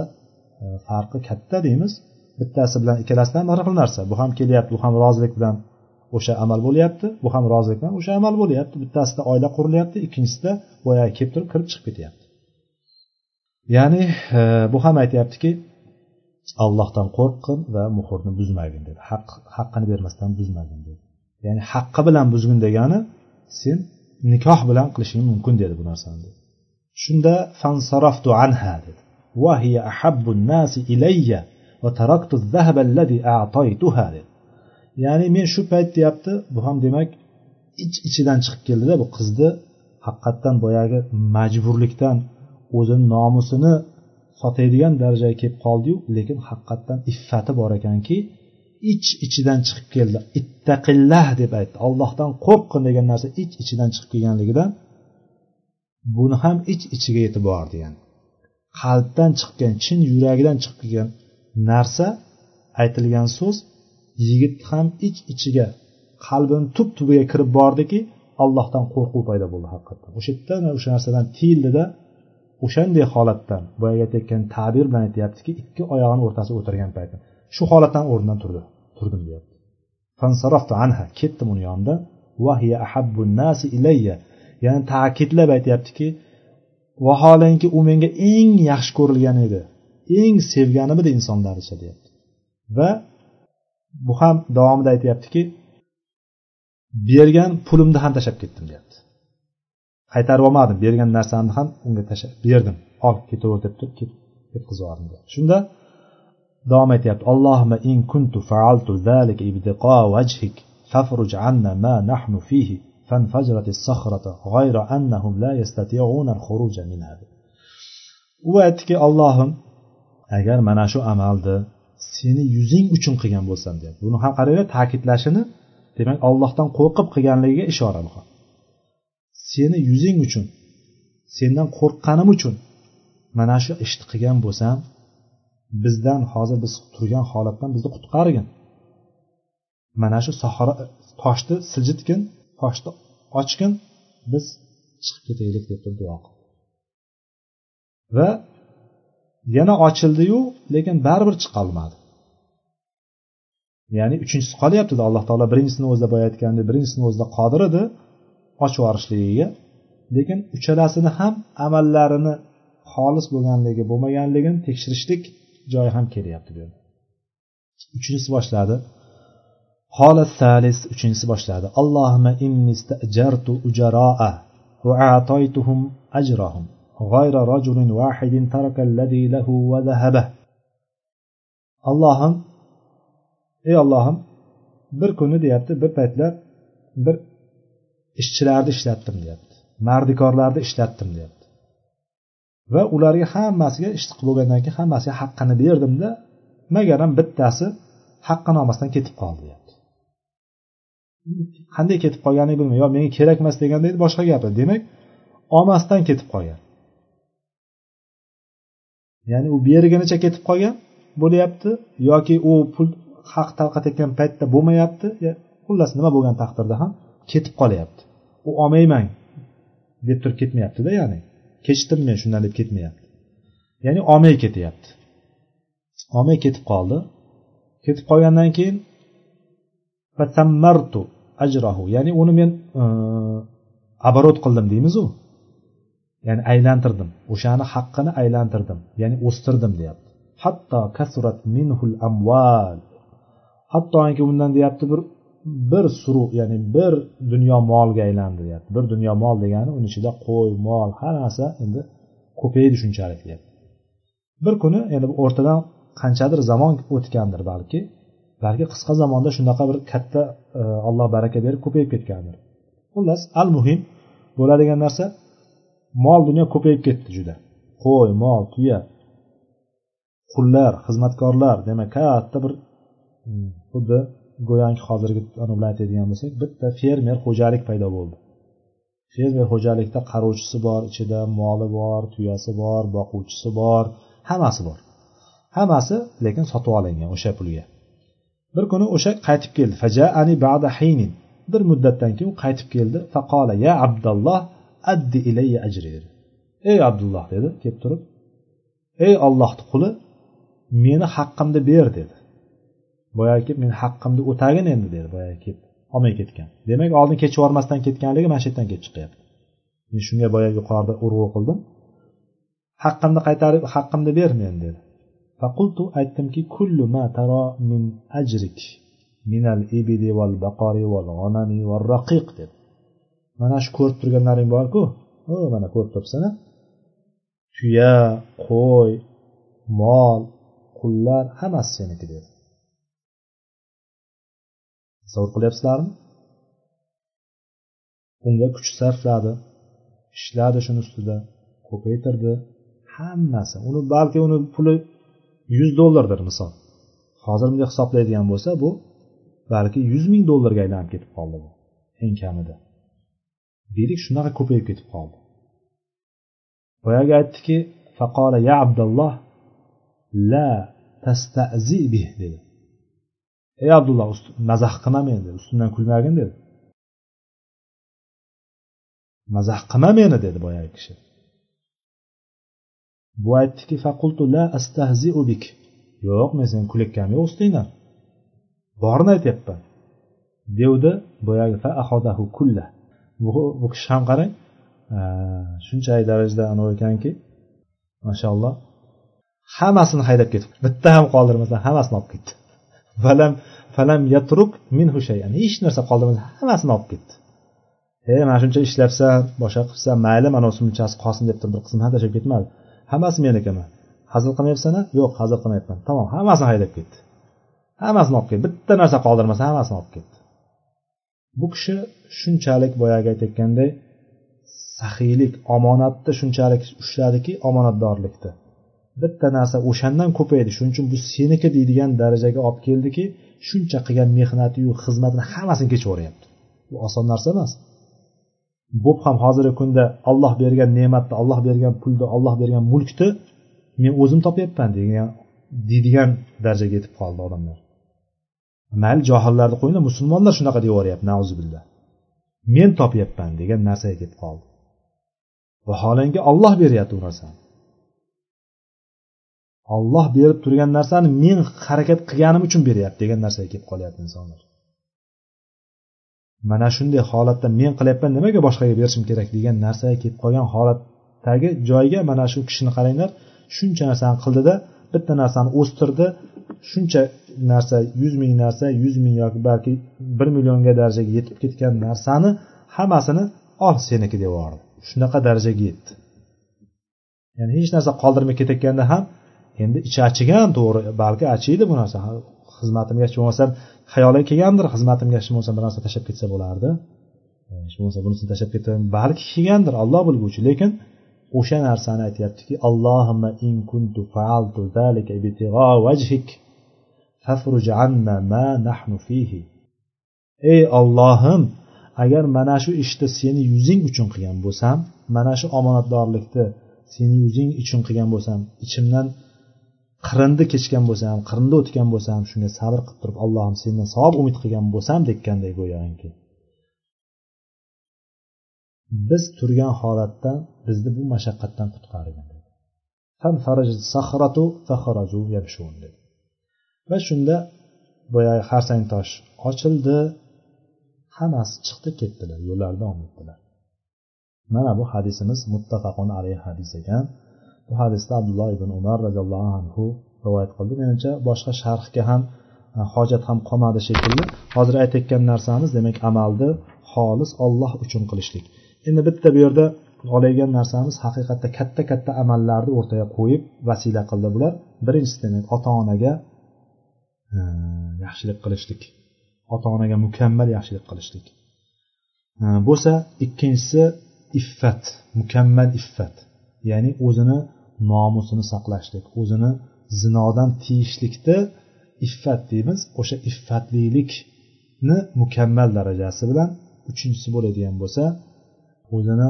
e, farqi katta deymiz. Bittasi bilan ikkalasidan bir xil narsa. Bu ham kelyapti bu ham rozilik bilan o'sha amal bo'lyapti bu ham rozilik bilan o'sha amal bo'lyapti bittasida oila qurilyapti ikkinchisida boyagi kelib turib kirib chiqib ketyapti ya'ni e, bu ham aytyaptiki allohdan qo'rqqin va muhrni buzmagin dedi haq haqqini bermasdan buzmagin dedi ya'ni haqqi bilan buzgin degani sen nikoh bilan qilishing mumkin dedi bu narsani shunda fansaraftu anha dedi وهي أحب الناس إلي وتركت الذهب الذي أعطيتها dedi Ya'ni men shu payt deyapti bu ham demak ich ichidan chiqib keldida bu qizni haqiqatdan boyagi majburlikdan o'zini nomusini sotadigan darajaga kelib qoldiyu lekin haqiqatdan iffati bor ekanki ich ichidan chiqib keldi. Ittaqillah deb aytdi. Ollohdan qo'rqqin degan narsa ich ichidan chiqib kelganligidan buni ham ich ichiga yetib bordi yani qalbdan chiqqan chin yuragidan chiqib kelgan narsa aytilgan so'z yigit ham ich ichiga qalbini tub tubiga kirib bordiki allohdan qo'rquv paydo bo'ldi haqiqatdan. O'sha yerdan o'sha narsadan tiyildida o'shanday holatdan boyagi aytayotgan ta'bir bilan aytyaptiki ikki oyog'ini o'rtasiga o'tirgan payti shu holatdan o'rnidan turdi turdim deyapti. Anha ketdim uni yonidan ya'ni ta'kidlab aytyaptiki vaholanki u menga eng yaxshi ko'rilgan edi eng sevganim edi insonlar ichida deyapti. Va bu ham davomida aytyaptiki bergan pulimni ham tashlab ketdim deyapti qaytarib olmadim bergan narsamni ham unga tashlab berdim ol ketaver deb turib ketkazib yubordim shunda davom aytyapti allohimma in kuntu faaltu zalika ibtiqo vajhik fafruj anna ma nahnu fihi فانفجرت الصخرة غير أنهم لا يستطيعون الخروج منها u aytdiki ollohim agar mana shu amalni seni yuzing uchun qilgan bo'lsam deyapti buni ham qaranglar ta'kidlashini demak ollohdan qo'rqib qilganligiga ishora bu seni yuzing uchun sendan qo'rqqanim uchun mana shu ishni qilgan bo'lsam bizdan hozir biz turgan holatdan bizni qutqargin. Mana shu sahora toshni siljitgin toshni ochgin biz chiqib ketaylik deb turib duo qildi. Va yana ochildiyu lekin baribir chiqolmadi. Ya'ni uchinchisi qolyaptida alloh taolo birinchisini o'zida boya aytgandek birinchisini o'zida qodir edi ochib yuborishligiga lekin uchalasini ham amallarini xolis bo'lganligi bo'lmaganligini tekshirishlik joyi ham kelyapti bu yerda uchinchisi boshladi. Holat salis uchinchisi boshladi. Allohima inni ujaroa va atoytuhum ajrohum غayra rajulin vahidin taraka allazi lahu va zahaba allohim ey ollohim bir kuni deyapti bir paytlar bir ishchilarni ishlatdim deyapti mardikorlarni ishlatdim deyapti. Va ularga hammasiga ish qilib bo'lgandan keyin hammasiga haqqini berdimda magaram bittasi haqqini olmasdan ketib qoldi deyapti. Qanday ketib qolganini bilmayman yo menga kerakmas deganda edi boshqa gapi demak olmasdan ketib qolgan. Ya'ni u bergunicha ketib qolgan bo'lyapti yoki u pul haq tarqatayotgan paytda bo'lmayapti xullas nima bo'lgan taqdirda ham ketib qolyapti. U olmayman deb turib ketmayaptida ya'ni kechdim men shundan deb ketmayapti. Ya'ni olmay ketyapti. Olmay ketib qoldi. Ketib qolgandan keyin ajrahu. Ya'ni uni men оборот qildim deymizu. Ya'ni aylantirdim. O'shani haqqini aylantirdim. Ya'ni o'stirdim deyapti. Hatto kasurat minhul amval hattoki undan deyapti bir bir suru ya'ni bir dunyo molga aylandi deyapti. Bir dunyo mol degani uni ichida qo'y mol har narsa endi ko'paydi shunchalik deyapti. Bir kuni endi o'rtadan qanchadir zamon o'tgandir balki balki qisqa zamonda shunaqa bir katta e, alloh baraka berib ko'payib ketgandir. Xullas al muhim bo'ladigan narsa mol dunyo ko'payib ketdi juda. Qo'y mol tuya qullar xizmatkorlar. Demak katta bir hmm, xuddi go'yoki hozirgi bilan aytadigan bo'lsak bitta fermer xo'jalik paydo bo'ldi. Fermer xo'jalikda qaruvchisi bor ichida moli bor tuyasi bor boquvchisi bor hammasi bor. Hammasi lekin sotib olingan o'sha pulga. Bir kuni o'sha qaytib keldi. Fajaani ba'da haynin. Bir muddatdan keyin u qaytib keldi. Faqola ya abdulloh addi ilayya ajri dedi ey abdulloh dedi kelib turib. Ey ollohni quli meni haqqimni ber dedi. Boyagi kelib meni haqqimni o'tagin endi dedi boyagi kelib olmay ketgan. Demak oldin kechib yubormasdan ketganligi mana shu yerdan kelib chiqyapti. Men shunga boya yuqorida urg'u qildim. Haqqimni qaytarib haqqimni ber men dedi. Faqultu aytdimki kullu ma tara min ajrik minal ibidi val baqari val g'anami val raqiq dedi. Mana shu ko'rib turganlaring borku. O mana ko'rib turibsan tuya qo'y mol qullar hammasi seniki dedi. Tasavvur qilyapsizlarmi? Unga kuch sarfladi ishladi shuni ustida ko'paytirdi hammasi. Uni balki uni puli yuz dollardir misol. Hozir bunday hisoblaydigan bo'lsa bu balki yuz ming dollarga aylanib ketib qoldi bu eng kamida. Deylik shunaqa ko'payib ketib qoldi. Boyagi aytdiki faqola ya abdulloh la tastazi bih dedi. Ey abdulloh mazax qilma meni dedi. Ustimdan kulmagin dedi. Mazax qilma meni dedi boyagi kishi. Bu aytdiki faqultu la astahziu bik. Yo'q men seni kulayotganim yo'q ustingdan. Borini aytyapman devdi boyagi fa kulla bu kishi ham qarang. Shunchalik darajada anavi ekanki mashaalloh hammasini haydab ketib bitta ham qoldirmasdan hammasini olib ketdi. Falam falam yatruk minhu shayan. Hech narsa qoldirmasdan hammasini olib ketdi. E mana shuncha ishlabsan boshqa qilibsan mayli mana bunchasi qolsin deb turib bir qismini ham tashlab ketmadi. Hammasi menikimi hazil qilmayapsan yo'q hazil qilmayapman. Tamom hammasini haydab ketdi. Hammasini olib ketdi. Bitta narsa qoldirmasa hammasini olib ketdi. Bu kishi shunchalik boyagi aytayotganday saxiylik omonatni shunchalik ushladiki omonatdorlikni bitta narsa o'shandan ko'paydi shuning uchun bu seniki deydigan darajaga olib keldiki shuncha qilgan mehnatiyu xizmatini hammasini kechib bu oson narsa emas. Bo'p ham hozirgi kunda olloh bergan ne'matni olloh bergan pulni olloh bergan mulkni men o'zim topyapman degan deydigan darajaga yetib qoldi odamlar. Mayli johillarni qo'yinglar musulmonlar shunaqa deyoryapti nauzubillah men topyapman degan narsaga kelib qoldi. Vaholanki olloh beryapti bu narsani. Olloh berib turgan narsani men harakat qilganim uchun beryapti degan narsaga kelib qolyapti insonlar. Mana shunday holatda men qilyapman nimaga boshqaga berishim kerak degan narsaga kelib qolgan holatdagi joyga mana shu kishini qaranglar shuncha narsani qildida bitta narsani o'stirdi shuncha narsa yuz ming narsa yuz ming yoki balki bir millionga darajaga yetib ketgan narsani hammasini ol seniki deb yubordi. Shunaqa darajaga yetdi. Ya'ni hech narsa qoldirmay ketayotganda ham endi ichi achigan to'g'ri balki achiydi bu narsa. Xizmatimga hech bo'lmasam xayoliga kelgandir xizmatimga hech bo'lmasa bir narsa tashlab ketsa bo'lardi. Hech bo'lmasa bunisini tashlab ketaman balki kelgandir olloh bilguvchi lekin o'sha narsani aytyaptiki allohimma in kuntu faaltu zalika ibtigho vajhik fafruj anna ma nahnu fihi. Ey ollohim agar mana shu ishni seni yuzing uchun qilgan bo'lsam mana shu omonatdorlikni seni yuzing uchun qilgan bo'lsam ichimdan qirindi kechgan bo'lsam qirindi o'tgan bo'lsam shunga sabr qilib turib allohim sendan savob umid qilgan bo'lsam dekkanday go'yoki. Biz turgan holatda bizni bu mashaqqatdan qutqargin va shunda boyagi xarsang tosh ochildi. Hammasi chiqdi ketdilar yo'llarida davom etdilar mana bu hadisimiz muttafaqun alayhi hadis ekan. Bu hadisda abdulloh ibn umar roziyallohu anhu rivoyat qildi. Menimcha boshqa sharhga ham e, hojat ham qolmadi shekilli. Hozir aytayotgan narsamiz demak amalni xolis olloh uchun qilishlik. Endi bitta bu yerda oladigan narsamiz haqiqatda katta katta amallarni o'rtaga qo'yib vasila qildi. Bular birinchisi demak ota onaga e, yaxshilik qilishlik ota onaga mukammal yaxshilik qilishlik. E, bo'lsa ikkinchisi iffat mukammal iffat. Ya'ni o'zini nomusini saqlashlik o'zini zinodan tiyishlikni iffat deymiz. O'sha iffatlilikni mukammal darajasi bilan uchinchisi bo'ladigan bo'lsa o'zini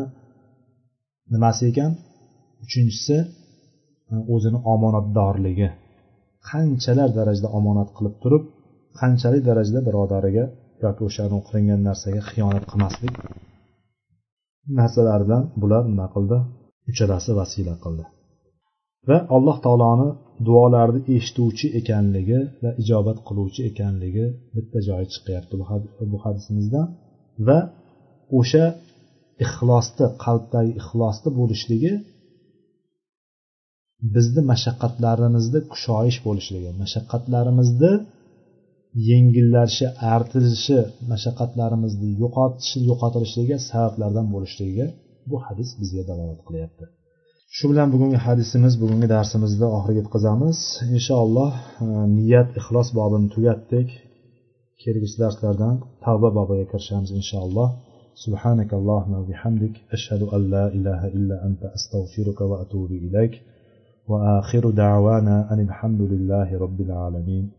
nimasi ekan? Uchinchisi o'zini omonatdorligi. Qanchalar darajada omonat qilib turib qanchalik darajada birodariga yoki o'shani qilingan narsaga xiyonat qilmaslik? Narsalaridan bular nima qildi? Uchalasi vasila qildi. Va alloh taoloni duolarni eshituvchi ekanligi va ijobat qiluvchi ekanligi bitta joyi chiqyapti bu hadisimizda. Va o'sha ixlosni qalbdagi ixlosni bo'lishligi bizni mashaqqatlarimizni kushoyish bo'lishligi. Mashaqqatlarimizni yengillashi artilishi mashaqqatlarimizni yo'qotishi yo'qotilishligi sabablardan bo'lishligiga bu hadis bizga dalolat qilyapti. Shu bilan bugungi hadisimiz bugungi darsimizni oxiriga yetkazamiz inshaalloh e, niyat ixlos bobini tugatdik. Kelgusi darslardan tavba bobiga kirishamiz inshaalloh. سبحانك اللهم وبحمدك أشهد أن لا إله إلا أنت أستغفرك وأتوب إليك. وآخر دعوانا أن الحمد لله رب العالمين.